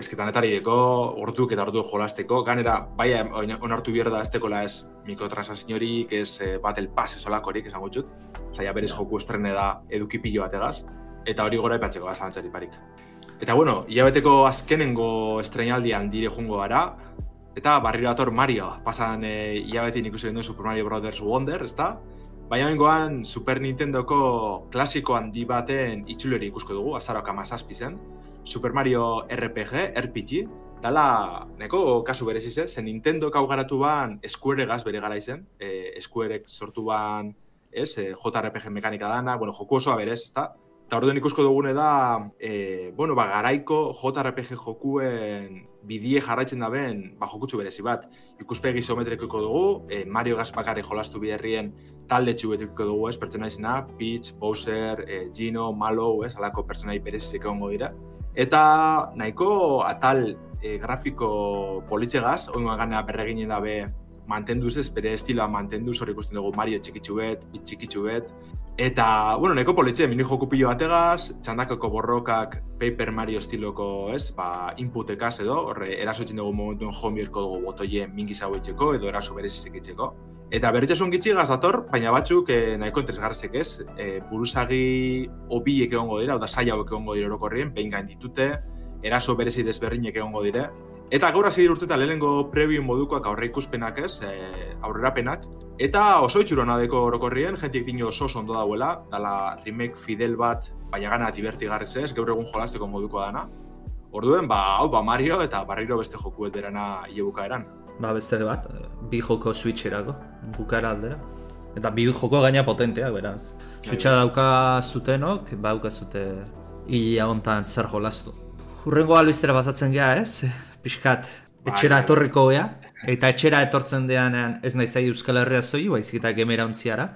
esketan deko, orduak eta orduak jolasteko, ganera, bai onartu behar da ez tekola ez mikrotransaziorik, ez eh, battle pass ez olakorik, esango txut. Ja berez joku estrene da eduki pilo bategaz, eta hori gora ipatzeko da zalantzari parik. Eta bueno, hilabeteko azkenengo estrenaldian dire jungo gara, eta barriro dator Mario, pasan e, hilabetin ikusi genuen Super Mario Brothers Wonder, ezta? Baina bengoan Super Nintendoko klasiko handi baten itxuleri ikusko dugu, azarok amazazpi zen. Super Mario RPG, RPG, dala neko kasu bereziz ez, zen Nintendo kau garatu ban Square gaz bere gara izen, e, Squarek sortu ban ez, e, JRPG mekanika dana, bueno, joku osoa berez, ezta? Eta orduan ikusko dugune da, e, bueno, ba, garaiko JRPG jokuen bidie jarraitzen da ben, ba, jokutsu berezi bat. Ikuspegi isometrikoko dugu, e, Mario Gaspakare jolastu biherrien talde txubetriko dugu, ez, pertsona izena, Peach, Bowser, e, Gino, Malo, ez, alako pertsonai berezizik egongo dira. Eta nahiko atal e, grafiko politzegaz, oin gana berreginen dabe mantenduz ez, bere estiloa mantenduz, hor ikusten dugu Mario txikitsu bet, txikitsu bet, Eta, bueno, neko politxe, mini joku pilo bategaz, txandakako borrokak Paper Mario estiloko, ez, ba, inputekaz edo, horre, eraso dugu momentuen homierko dugu botoie mingi zau edo eraso berezizik itxeko. Eta berritxasun gitxi gazator, baina batzuk eh, nahiko interesgarrezek ez, eh, buruzagi obiek egongo dira, oda saia hauek egongo dira orokorrien, behin gain ditute, eraso berezi desberrinek egongo dire, Eta gaur hasi urte eta lehenengo preview modukoak aurre ikuspenak ez, e, aurrerapenak. Eta oso itxurona deko orokorrien, jentik dino oso ondo dauela, dala remake fidel bat, baina gana divertigarrez ez, gaur egun jolasteko moduko dana. Orduen, ba, hau, ba, Mario eta barriro beste joku derana iebuka eran. Ba, beste bat, bi joko switcherako, bukara aldera. Eta bi joko gaina potenteak, beraz. Bai, Switcha bai. dauka zutenok, ba, dauka zute hila hontan zer jolastu. Hurrengo albiztera basatzen geha, ez? pixkat bai, etxera etorriko gea, eta etxera etortzen deanean ez nahi zai Euskal Herria zoi, baizik eta gemera untziara.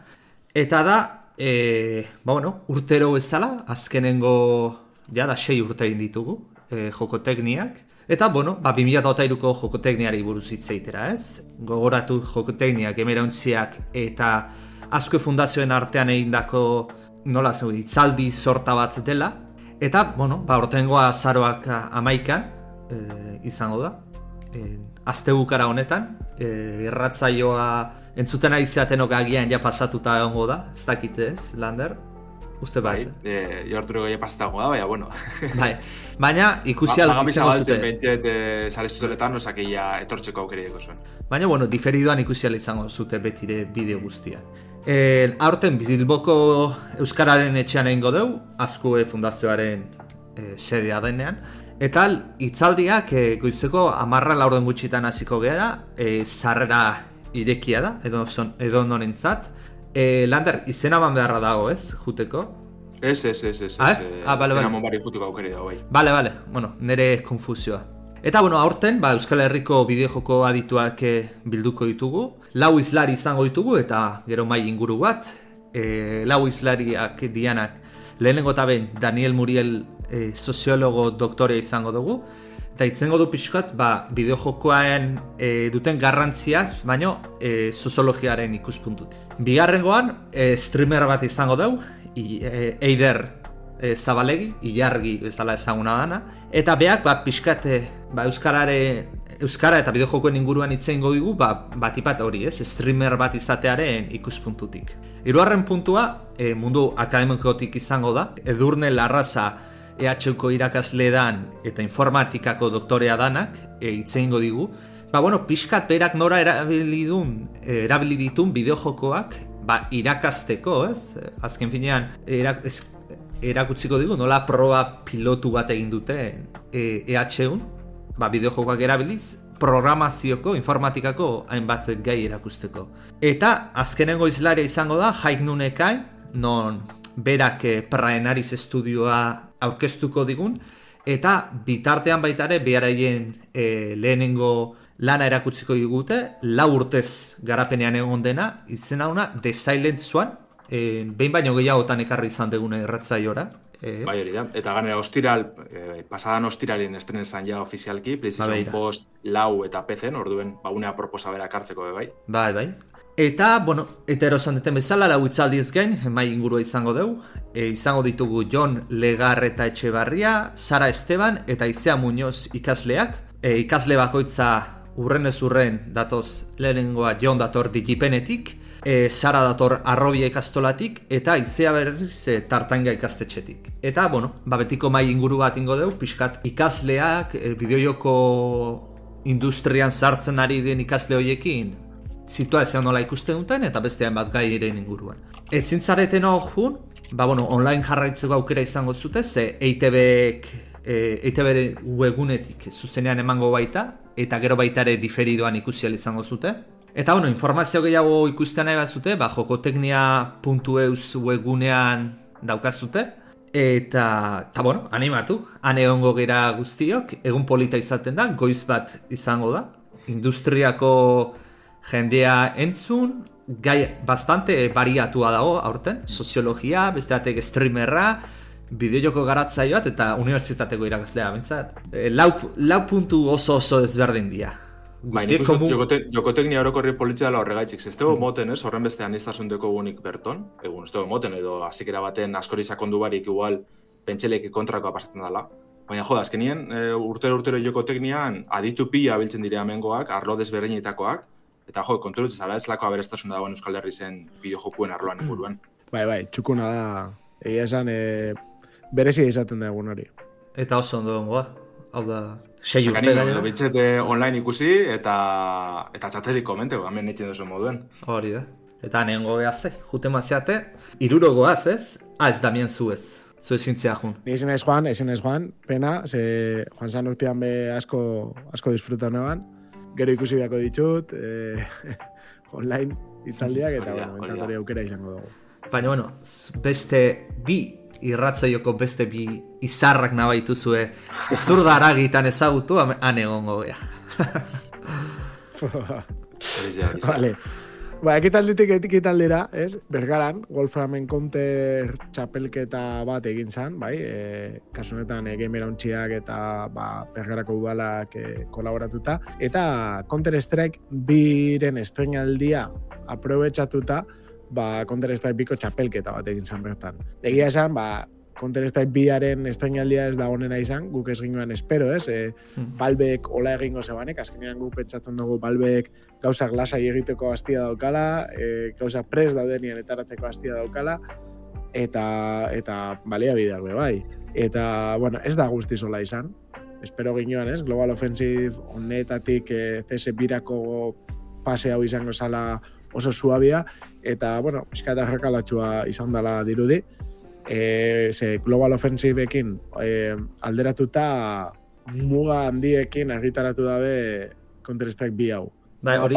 Eta da, e, ba bueno, urtero bezala, azkenengo, ja da, sei urte egin ditugu, e, joko tekniak. Eta, bueno, ba, 2008ko joko tekniari buruz hitzeitera, ez? Gogoratu joko tekniak, gemera untziak, eta asko fundazioen artean egindako nola zeu, itzaldi sorta bat dela. Eta, bueno, ba, ortengoa azaroak amaikan, e, izango da. E, azte bukara honetan, e, erratzaioa entzuten ari zeatenok agian ja pasatuta egongo da, ez dakit ez, Lander? Uste bai. Eh, jortu ja pasatago da, baina bueno. bai. Baina ikusi ba, izango zute. Bentset eh sare sozialetan etortzeko aukeriko zuen. Baina bueno, diferiduan ikusi izango zute betire bideo guztiak. Eh, aurten Bizilboko euskararen etxean eingo deu, Azkue Fundazioaren eh, sedea denean. Eta hitzaldiak e, goizteko amarra laurden gutxitan hasiko gera, e, zarrera irekia da, edo, son, edo norentzat. E, Lander, izena ban beharra dago, ez, juteko? Ez, ez, ez, ez. Ah, ez? Ah, bale, bale. Zena bari juteko aukeri dago, bai. Bale, bale, bueno, nire konfusioa. Eta, bueno, aurten, ba, Euskal Herriko bideojoko adituak bilduko ditugu. Lau izlari izango ditugu, eta gero mai inguru bat. E, lau izlariak dianak lehenengo eta Daniel Muriel e, soziologo doktore izango dugu. Eta itzengo du pixkat, ba, bideojokoaren e, duten garrantziaz, baino e, soziologiaren ikuspuntut. Bigarrengoan, e, streamer bat izango dugu, e, Eider e, Zabalegi, ilargi bezala ezaguna dana. Eta beak, ba, pixkat, e, ba, Euskarare, Euskara eta bideojokoen inguruan itzen dugu, ba, batipat hori, ez? Streamer bat izatearen ikuspuntutik. Hirugarren puntua, e, mundu akademikotik izango da, Edurne Larraza EHUko irakasle dan eta informatikako doktorea danak e, itzeingo digu. Ba, bueno, pixkat berak nora erabilidun, e, erabilitun bideojokoak ba, irakasteko, ez? Azken finean, erak, ez, erakutziko digu, nola proba pilotu bat egin dute e, EHUn, ba, bideojokoak erabiliz, programazioko, informatikako hainbat gai erakusteko. Eta azkenengo izlaria izango da, Haik Nunekain, non berak eh, praenariz estudioa aurkeztuko digun, eta bitartean baitare beharaien e, lehenengo lana erakutziko digute, lau urtez garapenean egon dena, izena una The Silent Swan, e, behin baino gehiagotan ekarri izan degune erratzaiora, Eh. Bai, hori da. Eta ganera, ostiral, eh, pasadan ostiralin estrenen zan ja ofizialki, PlayStation Post lau eta PC, orduen, ba, unea proposa bera kartzeko, bai? Bai, bai. Eta, bueno, eta erosan deten bezala, lau itzaldiz gain, mai ingurua izango deu. E, izango ditugu Jon Legar eta Etxebarria, Sara Esteban eta Izea Muñoz ikasleak. E, ikasle bakoitza urren ez urren datoz lehenengoa Jon dator digipenetik, e, Sara dator arrobia ikastolatik, eta izea berriz e, tartanga ikastetxetik. Eta, bueno, ba, betiko mai inguru bat ingo dugu, pixkat ikasleak, e, bideojoko industrian sartzen ari den ikasle horiekin, situazioa nola ikusten duten, eta bestean bat gai inguruan. Ezin zareten hor ba, bueno, online jarraitzeko aukera izango zute, ze EITB-ek e, EITB webunetik zuzenean emango baita, eta gero baita ere diferidoan ikusi izango zute. Eta bueno, informazio gehiago ikusten nahi bazute, ba, jokoteknia.eus webgunean daukazute. Eta, eta bueno, animatu, han egongo gera guztiok, egun polita izaten da, goiz bat izango da. Industriako jendea entzun, gai bastante bariatua dago aurten, soziologia, beste batek streamerra, bideojoko garatzaio bat eta unibertsitateko irakaslea, bintzat. E, lau, lau puntu oso oso ezberdin dira. Baina ikusten komu... joko, joko teknia orokorri politzia dela horregaitzik. Ez dugu mm. moten, ez? Horren beste anistazun deko gunik berton. Egun, ez dugu moten, edo azikera baten askori sakondu barik igual pentselek kontrakoa pasatzen dela. Baina joda, azkenien, e, urtero urtero joko teknian aditu pila biltzen dire amengoak, arlo desberdinetakoak, eta jo, konturutze zala ez lako aberestasun dagoen Euskal Herri zen bideo jokuen arloan inguruan. Bai, bai, txukuna da, egia esan, e, berezi izaten da egun hori. Eta oso ondo gongoa, hau da, sei urte gaina. Bitxete online ikusi eta eta txatetik komente, hemen etxen duzu moduen. Hori da. Eta nehen gogea ze, jute maziate, iruro goaz ez, ah ez damien zu ez. Zu ezin jun. Ni ezin ez joan, ezin ez joan, pena, ze joan zan urtean be asko, asko disfruta neban. Gero ikusi dako ditut, eh, online itzaldiak, eta, bueno, entzat aukera izango dugu. Baina, bueno, beste bi irratzaioko beste bi izarrak nabaitu zue ezur da aragitan ezagutu han egongo gea. vale. Ba, ekitalditik ekitaldera, ez? Bergaran, Wolframen Counter txapelketa bat egin zan, bai? E, kasunetan, e, gamer eta ba, bergarako udalak e, kolaboratuta. Eta Counter Strike biren estrenaldia aprobetsatuta, ba, Counter Strike biko txapelketa bat egin zan bertan. Egia esan, ba, Counter Strike biaren estrainaldia ez da honena izan, guk ez ginuen espero, ez? E, hmm. Balbek ola egingo zebanek, azkenean guk pentsatzen dugu Balbek gauza glasa egiteko hastia daukala, e, gauza pres daudenien etaratzeko hastia daukala, eta, eta balia bideak be, bai. Eta, bueno, ez da guzti sola izan, espero ginoan, ez? Global Offensive honetatik e, CS birako fase hau izango zala oso suabia, eta, bueno, eskata errakalatxua izan dela dirudi. E, ze Global Offensive-ekin e, alderatuta muga handiekin argitaratu dabe Counter-Strike bi hau. Bai, hori,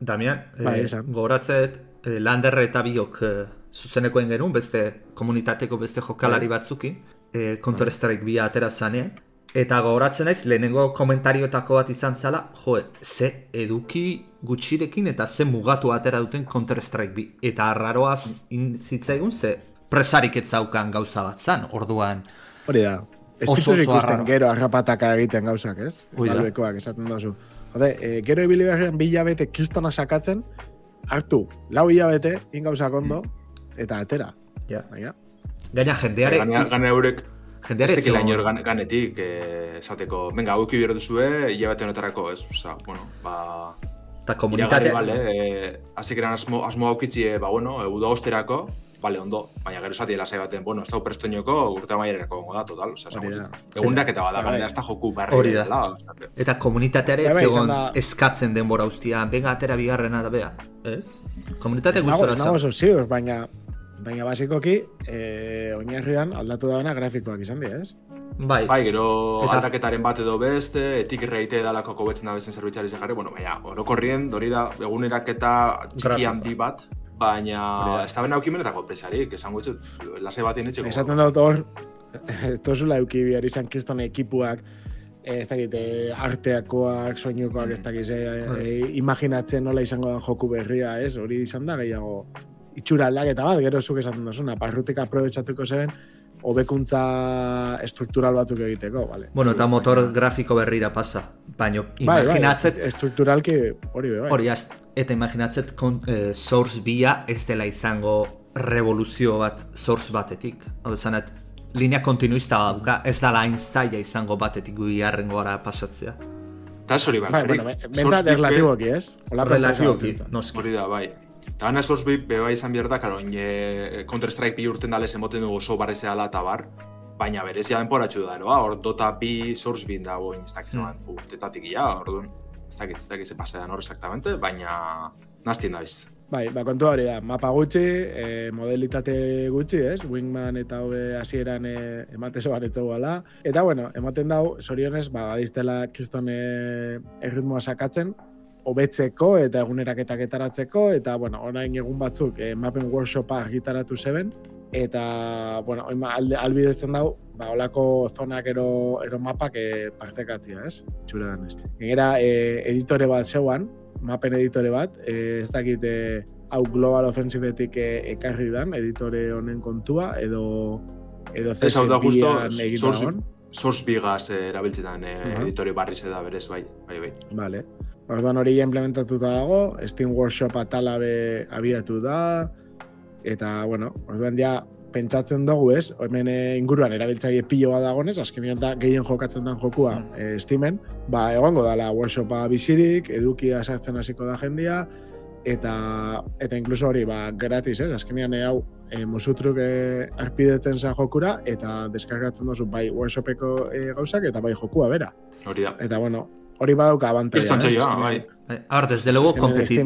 Damian, bai, e, goratzet, e, landerre eta biok e, zuzenekoen genuen, beste komunitateko beste jokalari bai. batzukin, e, Counter-Strike bi atera zanean, Eta gogoratzen naiz, lehenengo komentarioetako bat izan zala, jo, ze eduki gutxirekin eta ze mugatu atera duten Counter-Strike bi. Eta arraroaz zitzaigun, ze presarik ez zaukan gauza bat zan, orduan. Hori da, ez oso, oso ikusten gero arrapataka egiten gauzak, ez? Balbekoak esaten dozu. Jode, e, gero ibili beharren bi hilabete kristona sakatzen, hartu, lau hilabete, ingauzak ondo, eta atera. Ja. Gaina jendeare... Gana eurek Jendeare ez laino gan, ganetik, eh, esateko, venga, hau ikibero duzue, hilabete honetarako, ez? Osa, bueno, ba... Eta komunitate... Vale, eh, asik eran asmo, asmo haukitzi, eh, ba, bueno, egudo osterako, vale, ondo, baina gero esati lasai baten, bueno, ez da prestoinoko urte maierako gongo da, total, osa, egunak eta bada, gana, ez da joku barri. Hori da. Eta komunitateare ez egon eskatzen denbora ustia, venga, atera bigarrena da, bea, ez? Komunitate guztora zan. Nago, nago, baina Baina basikoki, eh, oinarrian aldatu dauna grafikoak izan dira, ez? Bai, bai gero eta... aldaketaren bat edo beste, etik reite dalako kobetzen da bezen zerbitzari zegarri, bueno, baina, orokorrien, dori da, eguneraketa txiki handi bat, baina ez da bena aukimenetako pesarik, esan gutxut, lase bat inetxeko. Esaten dut hor, ez tozula euki bihar izan kiston ekipuak, ez dakit, arteakoak, soinukoak, ez dakit, e, imaginatzen nola izango da joku berria, ez? Hori izan da gehiago itxura aldaketa bat, gero zuk esaten duzuna, parrutik aprobetsatuko zeben, hobekuntza estruktural batzuk egiteko, vale. Bueno, eta motor grafiko berrira pasa, baina bai, imaginatzet... Bai, estrukturalki hori bai. Hori, eta imaginatzet kon, eh, source bia ez dela izango revoluzio bat source batetik. Hau zanet, linea kontinuista bat ez da lain zaila izango batetik biharren gora pasatzea. Eta hori Bai, bueno, bentsat erlatiboki, ez? Relatiboki, noski. Hori da, bai. Eta gana esos beba izan behar da, karo, ine Counter-Strike bi urten dales emoten dugu oso barreze dela eta bar, baina berezia denporatxu da, eroa, hor Dota bi Source bin da, boin, ez dakiz mm. urtetatik ia, orduan, ez dakiz, ez dakiz ze pasean hor exactamente, baina naztien dabiz. Bai, ba, kontu hori da, mapa gutxi, e, modelitate gutxi, ez? Wingman eta hobe hasieran e, emate zoan ez zegoela. Eta, bueno, ematen dau, zorionez, ba, badiztela kriston e, erritmoa sakatzen, hobetzeko eta eguneraketak etaratzeko, eta, bueno, orain egun batzuk e, mapen workshopa argitaratu zeben, eta, bueno, oin alde, albidetzen dau, ba, olako zonak ero, ero mapak e, partekatzia, ez? Txura danez. Gainera, e, editore bat zeuan, mapen editore bat, e, ez dakit e, hau Global Offensivetik e, ekarri dan, editore honen kontua, edo edo Ez hau da justo, Source-. Source bigaz eh, erabiltzetan eh, Aha. editori barri da berez, bai, bai, bai. Vale. Orduan hori implementatuta dago, Steam Workshop atala be abiatu da, eta, bueno, orduan ja pentsatzen dugu, ez? Hemen eh, inguruan erabiltzaile pilo bat dagonez, azkenean da gehien jokatzen den jokua Mm. eh, Steamen, ba, egongo dala workshopa bizirik, edukia sartzen hasiko da jendia, eta eta inkluso hori ba gratis, ez? Azkenean eh, hau e, musutruk e, arpidetzen za jokura eta deskargatzen duzu bai workshopeko e, gauzak eta bai jokua bera. Hori da. Eta bueno, hori badauka abantaia. Ez? txaila, Azkenean- bai. Bai, Ar, desde luego, kompeti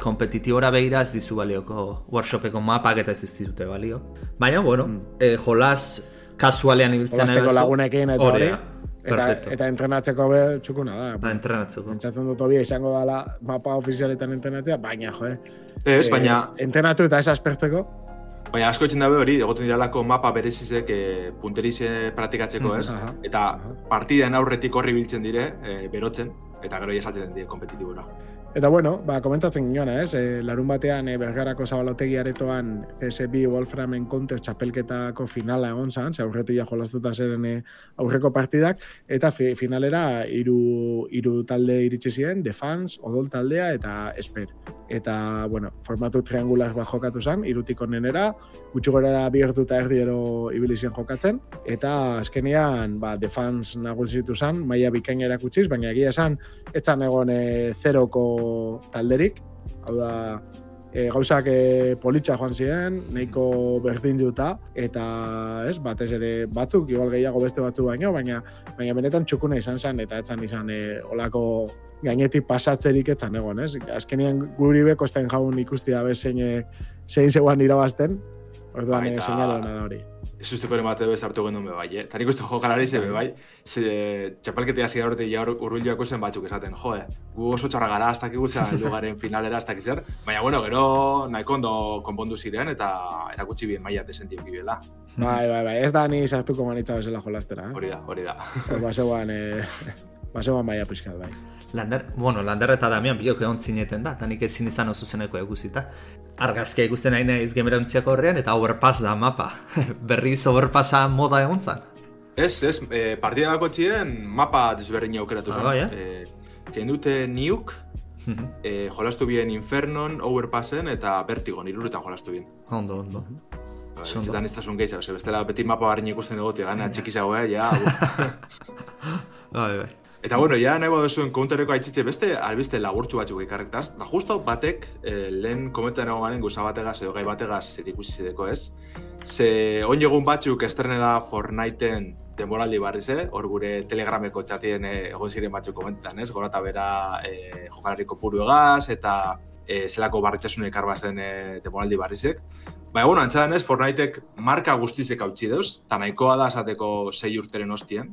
kompetitibora behira ez dizu balioko workshopeko mapak eta ez diztute balio. Baina, bueno, Mm. eh, jolas kasualean ibiltzen jolasteko bazu, lagunekin eta hori. Eta, perfecto. eta entrenatzeko be txukuna da. Ba, entrenatzeko. Pentsatzen dut hobia izango dala mapa ofizialetan entrenatzea, baina jo, eh. Ez, Eh, baina, Entrenatu eta ez aspertzeko, baina asko etxen dabe hori, egoten diralako mapa berezizek e, punterize pratikatzeko, ez? Aha, Eta aha. partiden aurretik horri biltzen dire, e, berotzen, eta gero ja saltzen dire kompetitibora. Eta bueno, ba, komentatzen ginoena, ez? E, larun batean e, Bergarako Zabalotegi aretoan CSB Wolframen Counter txapelketako finala egon zan, ze aurretik ja jolastuta zeren e, aurreko partidak, eta fi, finalera hiru hiru talde iritsi ziren, Defans, Odol taldea eta Esper. Eta, bueno, formatu triangular bat jokatu zen, irutik onenera, gutxi gorera bihurtuta erdiero ibili ziren jokatzen, eta azkenean, ba, Defans nagusitu zen, maila bikaina erakutsiz, baina egia esan, etzan egon e, zeroko talderik, hau da, e, gauzak e, politxa joan ziren, nahiko berdin duta, eta ez, batez ere batzuk, igual gehiago beste batzu baino, baina baina benetan txukuna izan zen, eta etzan izan e, olako gainetik pasatzerik etzan egon, ez? Azkenean guri be kosten jaun ikustia be zein, zeuan irabazten, orduan e, da hori. Ez usteko ere mate bez hartu genuen be bai, eh? Eta nik uste jokalari ze be bai, ze txapelketea hasi horretik ja hor- hurbilduako zen batzuk esaten, jo, eh, gu oso txarra gara, hasta kigu zen lugaren finalera, hasta zer, baina bueno, gero nahiko ondo konpondu ziren eta erakutsi bien maila desentio kibela. Bai, bai, bai, ez da ni sartuko manitza bezala jolastera, eh? Hori da, hori da. Hor Bazegoan, e, bazegoan maia pixkat, bai. Lander, bueno, Lander eta Damian biok egon zineten da, eta nik ezin izan oso zeneko eguzita. Argazkia ikusten nahi naiz gemera untziako horrean, eta overpass da mapa. Berriz overpassa moda egon zan. Ez, ez, e, partida bako txien mapa desberdin aukeratu Ah, zen. bai, eh? Eh, Kein dute Niuk, e, jolastu bien Infernon, Overpassen eta Vertigon, irurutan jolastu bien. ondo, ondo. Ba, Oso ondo. Etxetan ez tasun gehiago, ze bestela beti mapa barrin ikusten egotia, gana txikizago, eh, ja. Bai, bai. Eta bueno, ja nahi baduzuen counterreko aitzitze beste, albiste lagurtxu batzuk ikarrektaz. Da justo batek, eh, lehen kometan egon garen guza bategaz edo gai bategaz zer ikusi zideko ez. Ze on egun batzuk estrenera Fortniteen denboraldi barriz, eh? hor gure telegrameko txatien eh, egon ziren batzuk komentan, ez? Gora eta bera eh, jokalariko puru egaz, eta eh, zelako barritxasun ekarbazen eh, denboraldi barrizek. Baina, bueno, antzadan ez, Fortniteek marka guztizek hautsi deuz, eta nahikoa da esateko sei urteren ostien.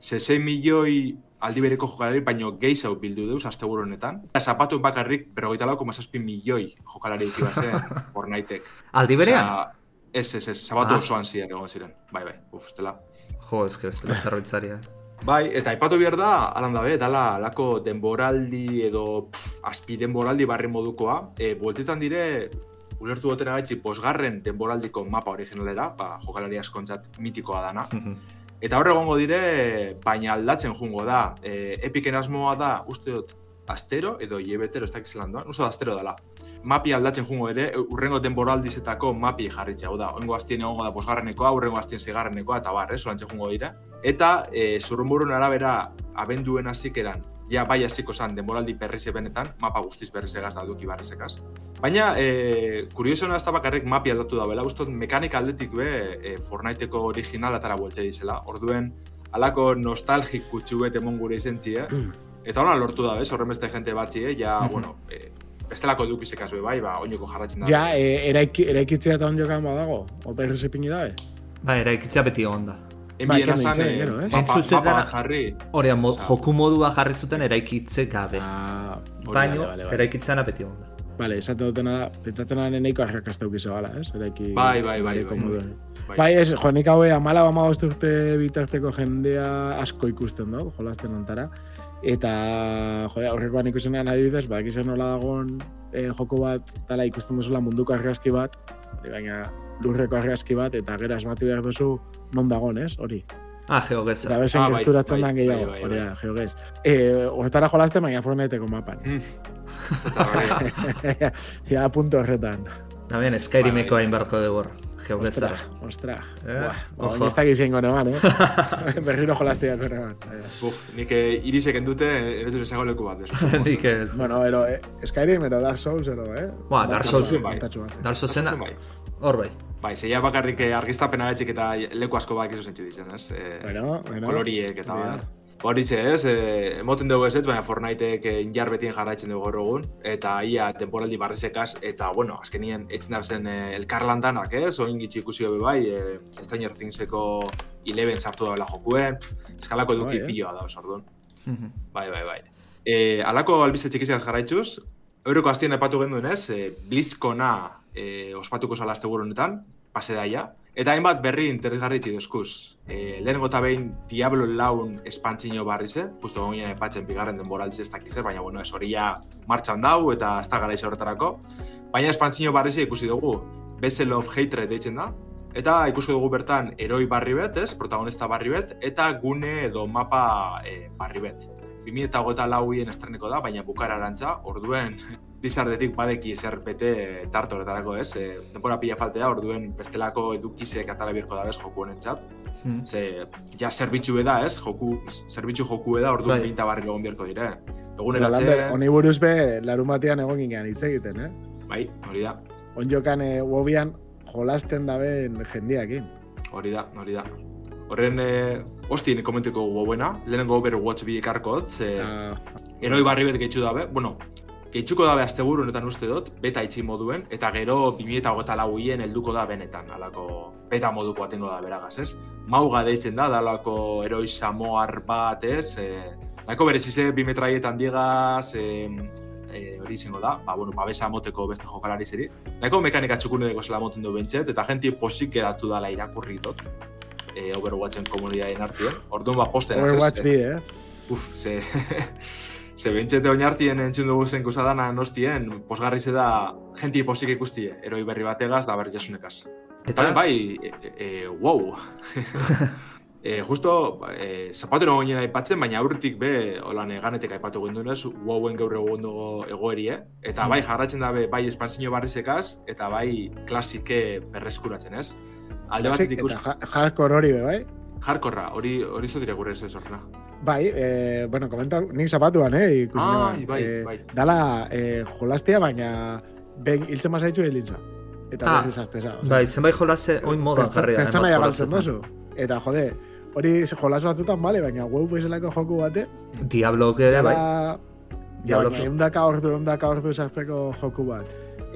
Ze 6 milioi aldi bereko jokalari, baino gehiago bildu deuz, asteburu honetan. Eta zapatu bakarrik, berrogeita lau, milioi jokalari eki bazen Fortniteek. Aldi berean? Osea, Ez, ez, ez, zapatu Ah. osoan ziren egon ziren. Bai, bai, uf, ez dela. Jo, ez que ez dela zerbitzaria. Bai, eta aipatu behar da, alan dabe, dala alako denboraldi edo pff, azpi denboraldi barri modukoa. E, bueltetan dire, ulertu dutera gaitzi, posgarren denboraldiko mapa originalera, ba, jokalari askontzat mitikoa dana. Eta horre egongo dire, baina aldatzen jungo da. E, epiken asmoa da, uste dut, astero edo hilebetero, ez dakiz zelan doan, uste dut astero dela. Mapi aldatzen jungo ere, urrengo denboraldizetako mapi jarritxe, hau da, oingo aztien egongo da posgarrenekoa, urrengo aztien zigarrenekoa, eta bar, ez, olantxe jungo dira. Eta, e, zurrumburun arabera, abenduen hasikeran ja bai hasiko zan denboraldi berrize benetan, mapa guztiz berriz egaz da duki barrizekaz. Baina, e, kuriosona ez da bakarrik mapi aldatu da bela, ustot mekanika aldetik be e, Fortniteko original atara buelte dizela. Orduen, alako nostalgik kutsu bet emon gure izentzi, eh? Eta hona lortu da, bez, horren beste jente batzi, eh? Ja, bueno, e, bestelako edukizekaz be bai, ba, oinoko jarratzen da. Ja, e, eraiki, eraikitzea eta onjokan badago, opa irrezepini dabe. Ba, eraikitzea beti onda. Enbien Ba, azan, kendu eh, gero, eh? jarri. Horea, mo, Osea, joku modua jarri zuten eraikitze gabe. Ah, hori Baino, vale, vale. eraikitzeana beti onda. Vale, esate dutena da, pentsatzen da neneiko arrakasta ukizo gala, ez? Eraiki... Bai, bai, bai, bai. moduan. Bai. Bai, ez, jo, nik haue amala bama urte bitarteko jendea asko ikusten dut, jolasten ontara. Eta, jo, aurrekoan ikusenean adibidez, ba, izan nola dagoen e, joko bat, tala ikusten duzula munduko argazki bat, hori baina lurreko argazki bat, eta gero asmatu behar duzu non dagoen, ez, hori. Ah, geogeza. Eta bezen Ah, bai, gerturatzen bai, den gehiago, bai, bai, hori da, geogez. E, horretara jolasten, baina Fortniteko mapan. Mm. Ja, punto horretan. Da bien, Skyrimeko hain barko degor. Geogeza. Ostra, ostra. Eh, baina ez dakit zengo neban, eh? Berriro jolastiako neban. Buf, nik eh, irisek endute, ez dut esango leku bat. Nik ez. Bueno, ero, eh, Skyrim, ero Dark Souls, ero, eh? Ba, Dark Souls. Kontatxo bat. Dark Soulsena, Bai. Hor bai. Bai, zeia bakarrik eh, argiztapena betxik eta leku asko bak izo zentzu ditzen, ez? Eh, Bueno, bueno. koloriek eta bar. Hori ze, ez? Eh, emoten dugu ez ez, baina Fortniteek eh, injar betien jarraitzen dugu gaur egun, eta ia temporaldi barrizekaz, eta, bueno, azkenien etzen da zen eh, elkarlandanak, ez? Oin gitxi ikusi hobe bai, eh, Stranger Thingseko Eleven sartu da bela jokue, pff, eskalako Bai, eduki eh? piloa da, osordun. Mhm. Bai, bai, bai. E, alako albizte txikizegaz jarraitzuz, euroko hastien epatu genduen ez, e, BlizzCona e, ospatuko zala azte honetan, pase daia, eta hainbat berri interesgarri txidozkuz. E, lehenengo eta behin Diablo laun espantzino barrize, justo gonien epatzen bigarren denboraltzi ez dakizer, baina bueno, ez hori ja martxan dau eta ez da garaiz horretarako. Baina espantzino barrize ikusi dugu, Vessel of Hatred deitzen da, eta ikusi dugu bertan eroi barri bet, ez, protagonista barri bet, eta gune edo mapa e, barri bet. 2008 lauien estreneko da, baina bukara arantza, orduen Blizzardetik badeki zer bete tarte horretarako ez, e, denbora pila faltea, orduen bestelako edukizek atala birko da bez joku honentzat. Mhm. Ze, ja zerbitzu beda ez, joku, zerbitzu joku beda, orduen Bai. pinta barri egon birko dire. Lander, Eguneratze, honi buruz be, larun batean egon ginean hitz egiten, eh? bai, hori da, Onjokan e, wobian jolasten daben jendiakin. hori da, hori da. Horren, e, hostien komenteko guauena, lehenengo Overwatch bi ekarkot, ze, Ah, Eroi barri bet gehitzu dabe, bueno, gehitzuko dabe asteburu honetan uste dut, beta itxi moduen, eta gero 2008 lauien helduko da benetan, alako beta moduko atengo da beragaz, ez? Mauga deitzen da, dalako eroi samoar bat, ez? E, Nahiko berezize, bi metraietan digaz, e, e, hori izango da, ba, bueno, babesa moteko beste jokalari zeri. Nahiko mekanika txukunedeko zela moten du bentset, eta jenti posik geratu dala irakurri dut, e, Overwatchen komunidaden artien. Orduan ba posten Overwatch bi, eh? Uf, ze... ze bentxete oinartien entzun dugu zen kusadana nostien, posgarri da jenti posik ikustie, eroi berri bategaz da berri jasunekaz. Eta, bai, e, e, wow. e, justo, e, zapatero goinen aipatzen, baina aurretik be, holan ganetek aipatu gendunez, wowen gaur egun dugu egoerie. Eta bai, jarratzen dabe, bai espantzino barrizekaz, eta bai klasike berreskuratzen, ez? Alde batetik ikus, hardcore hori be, bai? Jarkorra, hori hori zutire gure ez horrena. Bai, eh, bueno, komenta, nik zapatuan, eh, ikusi Ah, bai, Eh, bai. Dala, eh, jolastia, baina ben hiltzen mazaitzu hilintza. Eta Ah, berriz azteza. osea. bai, zenbait jolase, oin Pertsa- jarri da. Pertsona hainbat galtzen jolasetan. dozu. Eta, jode, hori jolas batzutan, bale, baina WoW bezalako joku bate, Diablok ere, bai. da, Diablo baina eundaka ordu, eundaka ordu sartzeko joku bat.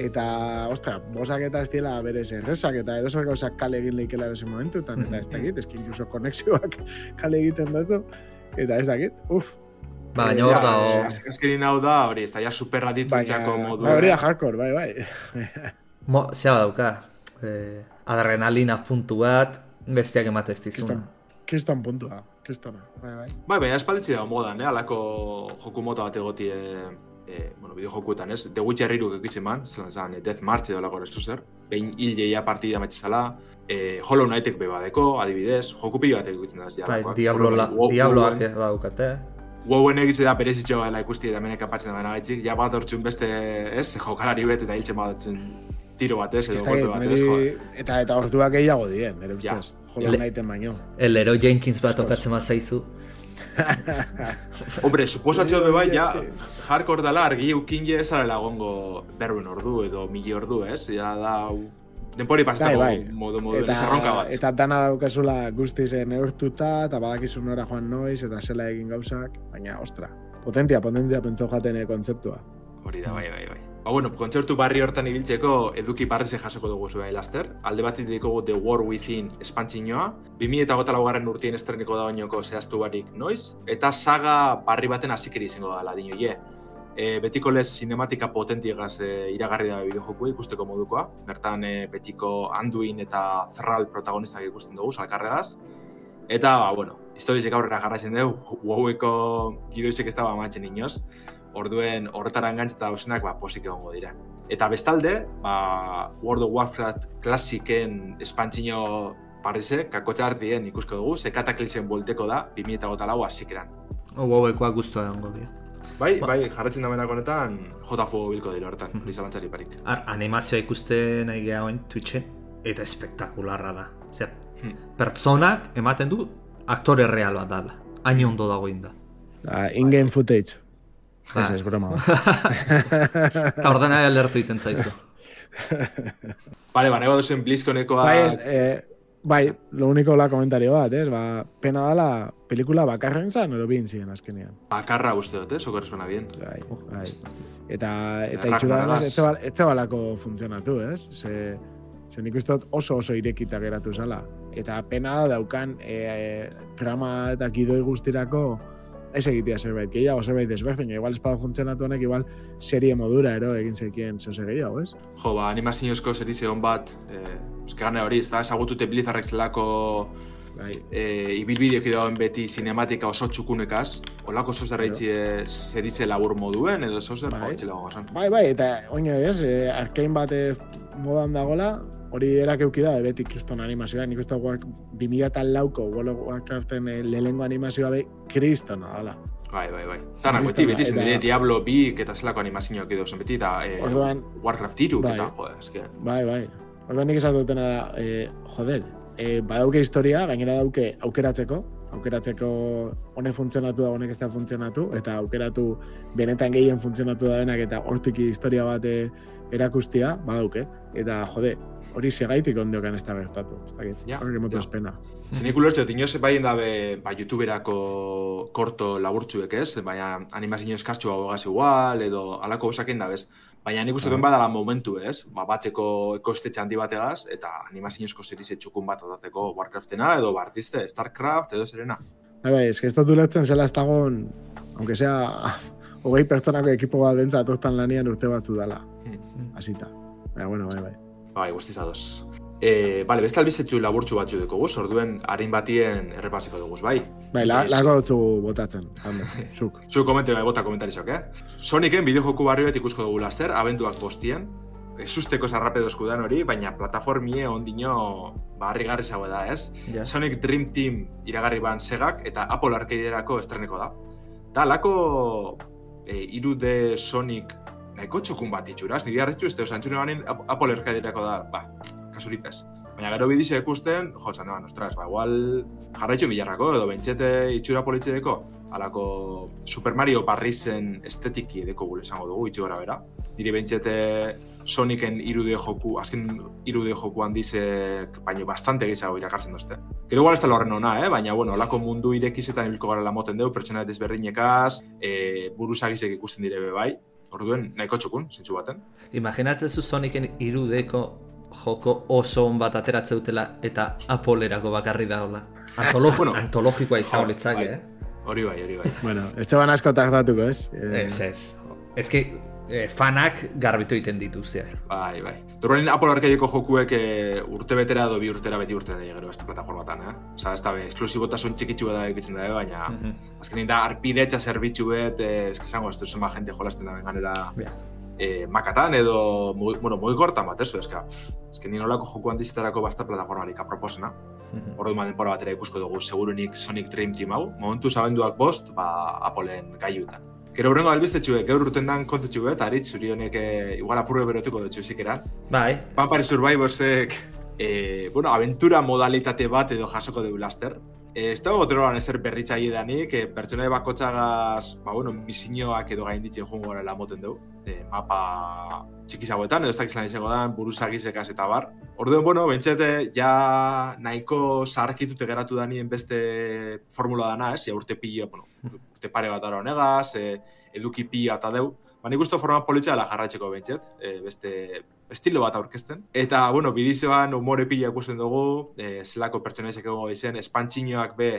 Eta, ostra, bosak eta ez diela berez errezak, eta edo zer gauzak kale egin leikela erosi momentutan, eta ez dakit, ez inkluso konexioak kale egiten dutzu, eta ez dakit, uf, Ba, baina hor Ja, dago. az- Azkenin hau da, hori, ez da, ja super baina, adituntzako modu. bai, hori da hardcore, bai, bai. Mo, zea dauka. Eh, adrenalina puntu bat, besteak emate ez dizuna. Kriston, puntua, kristona, bai, bai. Bai, baina espalitzi da modan, eh? alako joku mota bat egoti, e, e, bueno, bideo ez? The Witcher iruk ekitzen man, zelan zan, e, Death March edo lako restu zer. Behin hil jeia partida metxezala, e, Hollow Knightek be badeko, adibidez, joku pilo bat egitzen da ez Bai. Diablo la, Wo- Diabloak eh, baukate. Wowen egitze da berezitxo gela ikusti eta menek apatzen da gaitxik, ja bat hortxun beste, ez, jokalari bet eta hiltzen bat tiro bat ez, edo Ez golpe dakit, bat ez, joder. eta, eta orduak gehiago dien, nere Ja. ustez. Jola Le- nahiten baino. El Leroy Jenkins bat okatzen mazaizu. Hombre, suposatxo be bai, ja, hardcore dala argi eukin je esarela gongo berben ordu edo mili ordu, ez? Ja da, denpori Bai, pasetago bai. modu modu eta, erronka bat. eta dana daukazula guztiz neurtuta, eta badakizu nora joan noiz, eta zela egin gauzak, baina, ostra, potentia, potentia pentsau jaten eh, kontzeptua. Hori da, bai, bai, bai. Ba, bueno, kontzertu barri hortan ibiltzeko eduki parreze jasoko dugu zua laster. Alde bat dikogu The War Within espantzinoa. 2008 laugarren urtien estreneko da oinoko zehaztu barik noiz. Eta saga barri baten hasikeri izango da, ladino ye. E, betiko lez cinematika potentiegaz e, iragarri da bideojokua ikusteko modukoa. Bertan e, betiko Anduin eta Thrall protagonistak ikusten dugu, salkarregaz. Eta, ba, bueno, historizik aurrera jarraitzen dugu, WoWeko gidoizek ez da amatzen inoz. Orduen horretara engantz eta hausenak ba, posik egongo dira. Eta bestalde, ba, World of Warcraft klasiken espantzino parrize, kakotxa hartien ikusko dugu, ze kataklisen bolteko da, 2008 lau hasikeran. Huaweikoa guztua egongo dira. Bai, Ba- bai, jarretzen damenak honetan, JFO bilko dira hortan, hori zalantzari parik. Ar, animazioa ikusten nahi geha oin Twitchen, eta espektakularra da. Osea, Hmm. pertsonak ematen du aktore real bat dala. Hain ondo dagoin da. Da, in-game footage. Ez, ez, broma. bat. Eta ordena alertu iten zaizu. Bale, ba, nahi duzuen BlizzConekoa... bai, ez, eh, bai, lo único la komentario bat, ez? Ba, pena dala, pelikula bakarren zan, ero bin ziren azkenean. Bakarra uste dut, eh? Soko resona bien. Bai, Oh, bai. ez- Eta, eta itxura ez zeba- ez zebalako funtzionatu, ez? Ze, ze nik uste dut oso oso irekita geratu zala. Eta pena da daukan e, trama eta gidoi guztirako ez egitea zerbait gehiago, zerbait desberdina. Igual espada funtzionatu honek, igual serie modura, ero, egin zekien zehose gehiago, ez? Jo, ba, animaziozko serize hon bat, eh, eske gane hori, ez da, esagutute Blizzarrek zelako Bai, e, ibilbideok dagoen beti cinematika oso txukunekaz, olako zozer eitzi serize labur moduen, edo zozer, Bai. jo, bai, bai, eta oino ez, e, arkein bat e, modan dagola, hori erak euki da, beti kriston animazioa, nik uste guak 2000 eta lauko World of Warcraften e, lehengo animazioa be kristona dala. Bai, bai, bai. Tanak beti, beti zen dire Diablo 2 eta zelako animazioak edo zen beti, eta e, Orduan- Warcraft 3 Bai. eta, joder, eske. Bai, bai. Orduan nik esatu dutena da, e, joder, e, badauke historia, gainera dauke aukeratzeko, aukeratzeko honek funtzionatu da, honek ez da funtzionatu, eta aukeratu benetan gehien funtzionatu da denak, eta hortik historia bat e, erakustia, badauke. Eta, jode, hori segaitik ondiokan ez da bertatu. Ez dakit, Ja, hori motu ja. espena. Zenik ulertxot, inoz baien dabe ba, youtuberako korto laburtzuek ez, baina animazio eskartxu abogaz igual, edo alako osaken dabez. Baina nik uste duen badala momentu ez, ba, batzeko ekostetxe handi bategaz, eta animaziozko serize txukun bat adateko Warcraftena, edo Bartiste, Starcraft, edo zerena. Bai, bai, eske ez dut zela ez dagoen, aunque sea, hogei pertsonako ekipo bat bentsat hortan lanian urte batzu dala. Hasita. Baina, bueno, bai, bai. Bai, guztiz ados. E, bale, beste albizetxu laburtxu batzu dugu, orduen harin batien errepasiko dugu, bai? Bai, la, Yes. lako dutzu botatzen, hando, zuk. Zu komente bai, bota komentarizok, eh? Sonicen bideojoku barri bat ikusko dugu laster, abenduak postien. Ezusteko sarrapedozku dan hori, baina plataformie ondino barri garri da, ez? Ja. Sonic Dream Team iragarri ban segak eta Apple Arcadeerako estreneko da. Da, lako e, irude Sonic nahiko txukun bat itxuraz, nire harritxu ez, oza, entzune banin Ap- Apple Arcadeerako da, ba, kasurik ez. Baina gero bidizia ikusten, jo, zan eban, ostras, ba, igual jarraitxu milarrako, edo bentsete itxura politxedeko, alako Super Mario barrizen estetiki edeko gule esango dugu, itxi gora bera. Nire bentsete Sonicen irude joku, azken irude joku handizek, baina bastante gehiago irakartzen duzte. Gero igual ez da horren ona, eh? baina, bueno, olako mundu irekizetan ibilko gara moten dugu, pertsona desberdinekaz, e, buruzagizek ikusten dire be bai, orduen nahiko txukun, zintzu baten. Imaginatzen zu Sonicen irudeko joko oso on bat ateratzen dutela eta Apple-erako bakarri daola. Antolog Bueno. antologikoa izan Bai. litzake, eh? Hori bai, hori bai. Bueno, ez zeban asko taktatuko, ez? Eh, Ez, ez. Ez que eh, fanak garbitu egiten dituzea. Bai, bai. Dorrenin Apple Arcadeeko jokuek e, urte betera edo bi urtera beti urte da gero beste plataformatan, eh? Osa, ez da be, esklusibotasun txikitsu da egitzen da, baina Mhm. azkenin da arpidetxa zerbitzu bet, eh, eske esango, ez duzu ma jente jolasten da ganera Ja. eh, makatan edo, mugi- bueno, mugikortan bat, ez eske ni nolako joku handizetarako basta plataformarik aproposena. Mhm. Ordu denpora batera ikusko dugu segurunik Sonic Dream Team hau, momentu zabenduak bost, ba, Appleen gaiutan. Gero hurrengo albistetxuek, gaur urten dan kontetxu bet, aritz, zuri honek eh, igual apurre berotuko dutxu zikeran. Bai, Vampire Survivorsek, eh, bueno, aventura modalitate bat edo jasoko dugu laster. ez dago goteroan ezer berritzaile danik, e, pertsonai bakotxagaz, ba, bueno, misinioak edo gainditzen joan gorela moten dugu. E, mapa txikizagoetan, edo ez dakiz lan izango da, buruzagizekaz eta bar. Orduan, bueno, bentsete, ja nahiko zaharkitute geratu danien beste formula dana, ez? Ja urte pila, bueno, urte pare bat dara honegaz, e, eduki pila eta deu. Ba, nik uste forma politxea dela jarraitzeko bentset, e, beste estilo bat aurkezten. Eta, bueno, bidizioan umore pila ikusten dugu, e, zelako pertsonaizek egongo izen, espantxinoak be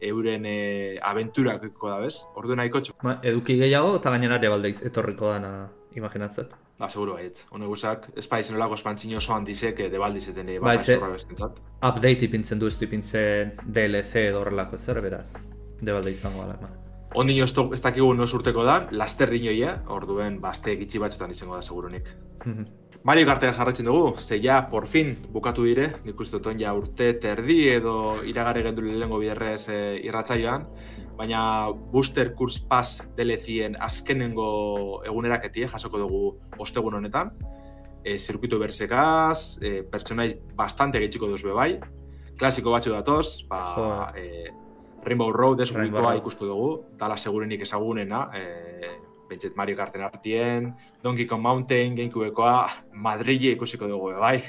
euren e, aventurak ikuko da, bez? Ordu nahiko txo. Ba, eduki gehiago eta gainera debaldeiz etorriko dana imaginatzet. Ba, seguro baietz. Hone guzak, ez pa izen olako espantxino oso handizek e, debaldizeten e, Ba, bat ze-. Update ipintzen du, ez du ipintzen DLC edo horrelako zer, beraz. Debalde izango gala, ma. Ondino ez, dakigu nos urteko da, laster dinoia, orduen, ba, azte gitxi batzutan izango da, segurunik. Mhm. Mario Kartea jarraitzen dugu, ze ja, por fin, bukatu dire, nik uste dut ja urte terdi edo iragare gendu lehengo biderrez e, irratzaioan, baina Booster Course Pass DLC-en azkenengo eguneraketie jasoko dugu ostegun honetan, e, zirkuito berzekaz, e, pertsonai bastante gehitziko duzu bai, klasiko batzu datoz, ba, e, Rainbow Road ez Road. ikusko dugu, dala segurenik ezagunena, e, bentset Mario Karten artien, Donkey Kong Mountain, Gamecubekoa, Madrile ikusiko dugu, be, bai,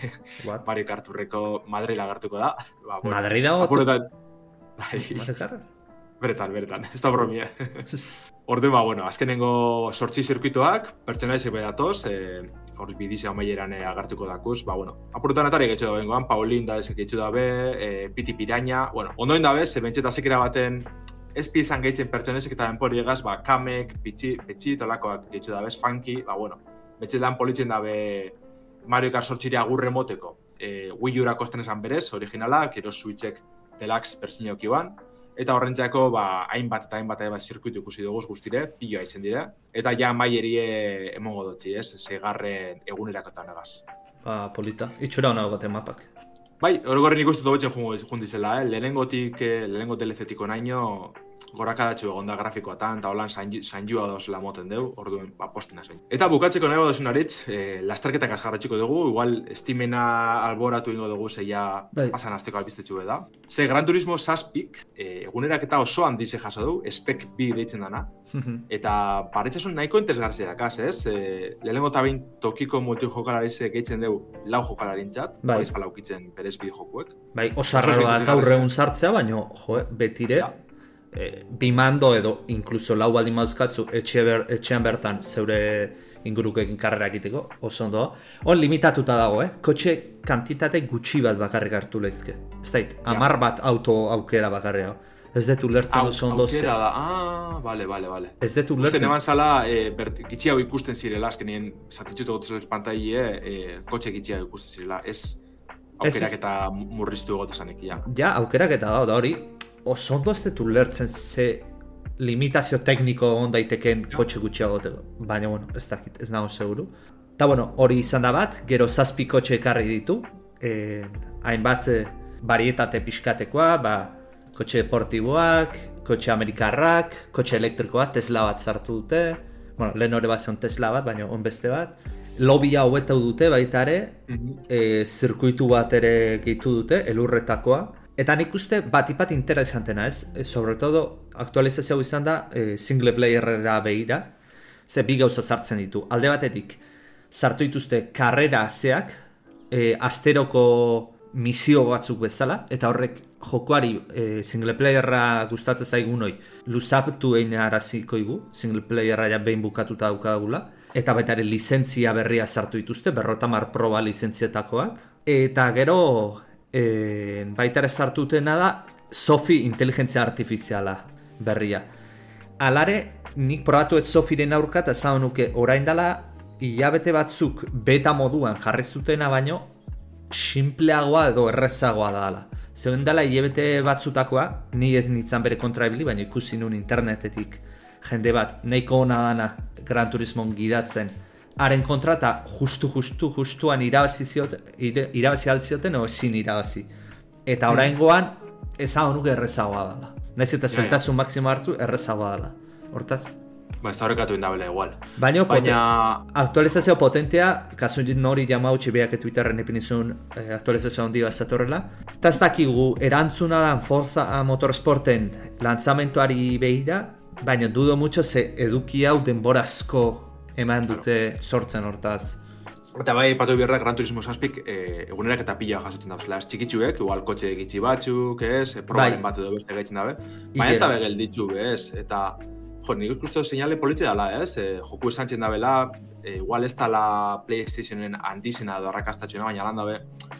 What? Mario Karturreko Madrid agertuko da. Ba, bueno, Madrid dago? Apurotan, bai, beretan, beretan, ez da bromia. Ordu, ba, bueno, azkenengo sortzi zirkuitoak, pertsonaizek bedatoz, e, hor bidizia amaieran e, agertuko dakuz, ba, bueno, apurutan atari getxo da bengoan, Paulin da ezek getxo dabe, e, Piti Piraña, bueno, ondoen dabe, ze bentset azekera baten, ez izan gehitzen pertsonaizek eta denpori egaz, ba, Kamek, Pitxi, Pitxi, tolakoak getxo dabe, Funky, ba, bueno, bentset lan politzen dabe Mario Kart sortxiri agurre moteko, e, Wii U-rako esten esan berez, originala, kero Switchek Deluxe joan, Eta horrentzako, ba, hainbat eta hainbat eta zirkuitu ikusi dugu guztire, piloa izen dira. Eta ja maierie emongo dutzi, ez? Segarren egunerakotan egaz. Ba, polita. Itxura hona baten mapak. Bai, horregorren ikustu dugu jungo jundizela, eh? Lehenengotik, eh, lehenengo DLC-tiko naino, gorakadatxu egon da grafikoatan, eta holan sanjua dozela moten deu, orduen, ba, postina zain. Eta bukatzeko nahi badosun aritz, eh, lasterketak azjarratxiko dugu, igual, estimena alboratu ingo dugu zeia Bai. pasan azteko albiztetxu da. Ze Gran Turismo zazpik, eh, eguneraketa oso handize jaso du, spec bi deitzen dana, Eta paretxasun nahiko interesgarria dakaz, ez? E, lehenengo eta behin tokiko multijokalarize gehitzen dugu lau jokalarintzat, Bai. bai. ukitzen berez bi jokuek. Bai, oso Oso arraro da ikusgarria. gaur egun sartzea, baina, jo, betire, Ja. Eh, bi mando edo inkluso lau baldin mauzkatzu etxe ber, etxean bertan zeure ingurukekin karrera egiteko, oso ondo. On limitatuta dago, eh? Kotxe kantitate gutxi bat bakarrik hartu lehizke. Ez dait, amar bat auto aukera bakarria. Ez dut ulertzen Au, oso ondo ze. aukera da, ah, bale, bale, bale. Ez dut Usten ulertzen. eman zala, e, bert, gitxi hau ikusten zirela, azkenien zatitxutu gotez espantaile, e, kotxe gitxi hau ikusten zirela, ez aukerak eta murriztu egotezanek, ja. Ja, aukerak eta da, da hori, oso ondo ez dut ulertzen ze limitazio tekniko on daiteken kotxe gutxiago goteko. Baina, bueno, ez dakit, ez nago seguru. Ta, bueno, hori izan da bat, gero zazpi kotxe ekarri ditu, e, hainbat e, barietate pixkatekoa, ba, kotxe deportiboak, kotxe amerikarrak, kotxe elektrikoak, Tesla bat sartu dute, bueno, lehen hori bat zen Tesla bat, baina on beste bat, lobia hobetau dute baita ere, e, zirkuitu bat ere gehitu dute, elurretakoa. Eta nik uste bat ipat interesantena ez, e, sobre todo aktualizazio hau izan da e, single playerera behira, ze bi gauza sartzen ditu. Alde batetik, sartu dituzte karrera azeak, e, asteroko misio batzuk bezala, eta horrek jokoari e, single playerra gustatzen zaigunoi luzaptu egin araziko igu, single playerra ja behin bukatuta daukagula, eta baita ere lizentzia berria sartu dituzte, berrotamar proba lizentzietakoak, eta gero e, baita ere sartu dutena da Sofi inteligentzia artifiziala berria. Alare, nik probatu ez Sofiren aurka eta esan nuke orain dela hilabete batzuk beta moduan jarri zutena baino simpleagoa edo errezagoa da dela. Zeuen dela hilabete batzutakoa, ni ez nintzen bere kontraibili, baina ikusi nun internetetik jende bat nahiko ona dana Gran Turismon gidatzen haren kontra eta justu, justu, justuan irabazi, ire, irabazi altzioten o ezin irabazi. Eta oraingoan ez hau nuke errezagoa dela. Naiz eta Ja, ja. zeltasun maksimo hartu errezagoa dela. Hortaz, Ba, ez da horrekatu indabela igual. Baina, Baina, aktualizazio potentea, kasu nori jamautxe behak Twitterren epinizun eh, aktualizazio handi bat zatorrela. Eta ez dakigu, erantzuna dan Forza Motorsporten lanzamentuari behira, baina dudo mucho ze eduki hau denborazko eman dute sortzen hortaz. Eta bai, patu birrak Gran Turismo zazpik e, egunerak eta pila jasotzen dauzela. Ez txikitsuek, igual kotxe gitxi batzuk, ez, e, probaren Bai. bat edo beste gaitzen dabe. Baina ez da begel ditzu, ez, eta jo, nik ikustu seinale politxe dela, ez, e, joku esantzen dabela, e, igual ez dala Playstationen handizena edo arrakastatxena, baina lan dabe,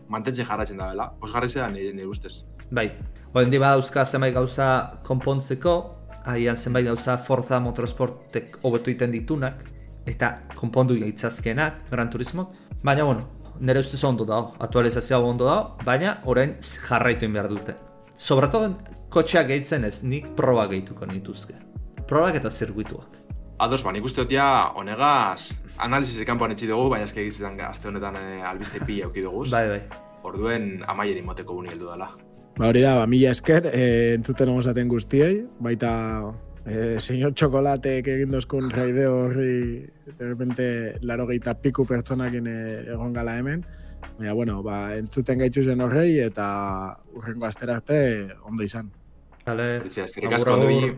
mantentzen jarratzen dabela. Posgarri zedan nire, nire ustez. Bai, horren di badauzka zenbait gauza konpontzeko, ahian zenbait gauza Forza Motorsportek hobetu iten ditunak, eta konpondu gaitzazkenak Gran Turismo. Baina, bueno, nire ustez ondo dago, aktualizazioa ondo dago, baina orain jarraitu behar dute. Sobratodo, kotxeak gehitzen ez, nik proba gehituko nituzke. Probak eta zirkuituak. Ados, ba, nik uste dut ja, honegaz, analizis kanpoan etxi dugu, baina eski egizitan azte honetan e, albiste pila euki duguz. Bai, bai. Orduen amaieri moteko guni heldu dela. Ba hori da, ba, mila esker, e, entzuten osaten guztiei, baita e, señor Txokolatek egin dozkun raideo horri, de repente, laro gehieta piku pertsonakin e, egon gala hemen. Baina, bueno, ba, entzuten gaitzuzen horrei eta urrengo astera arte ondo izan. Vale, Eskerrik asko, agur. ibili.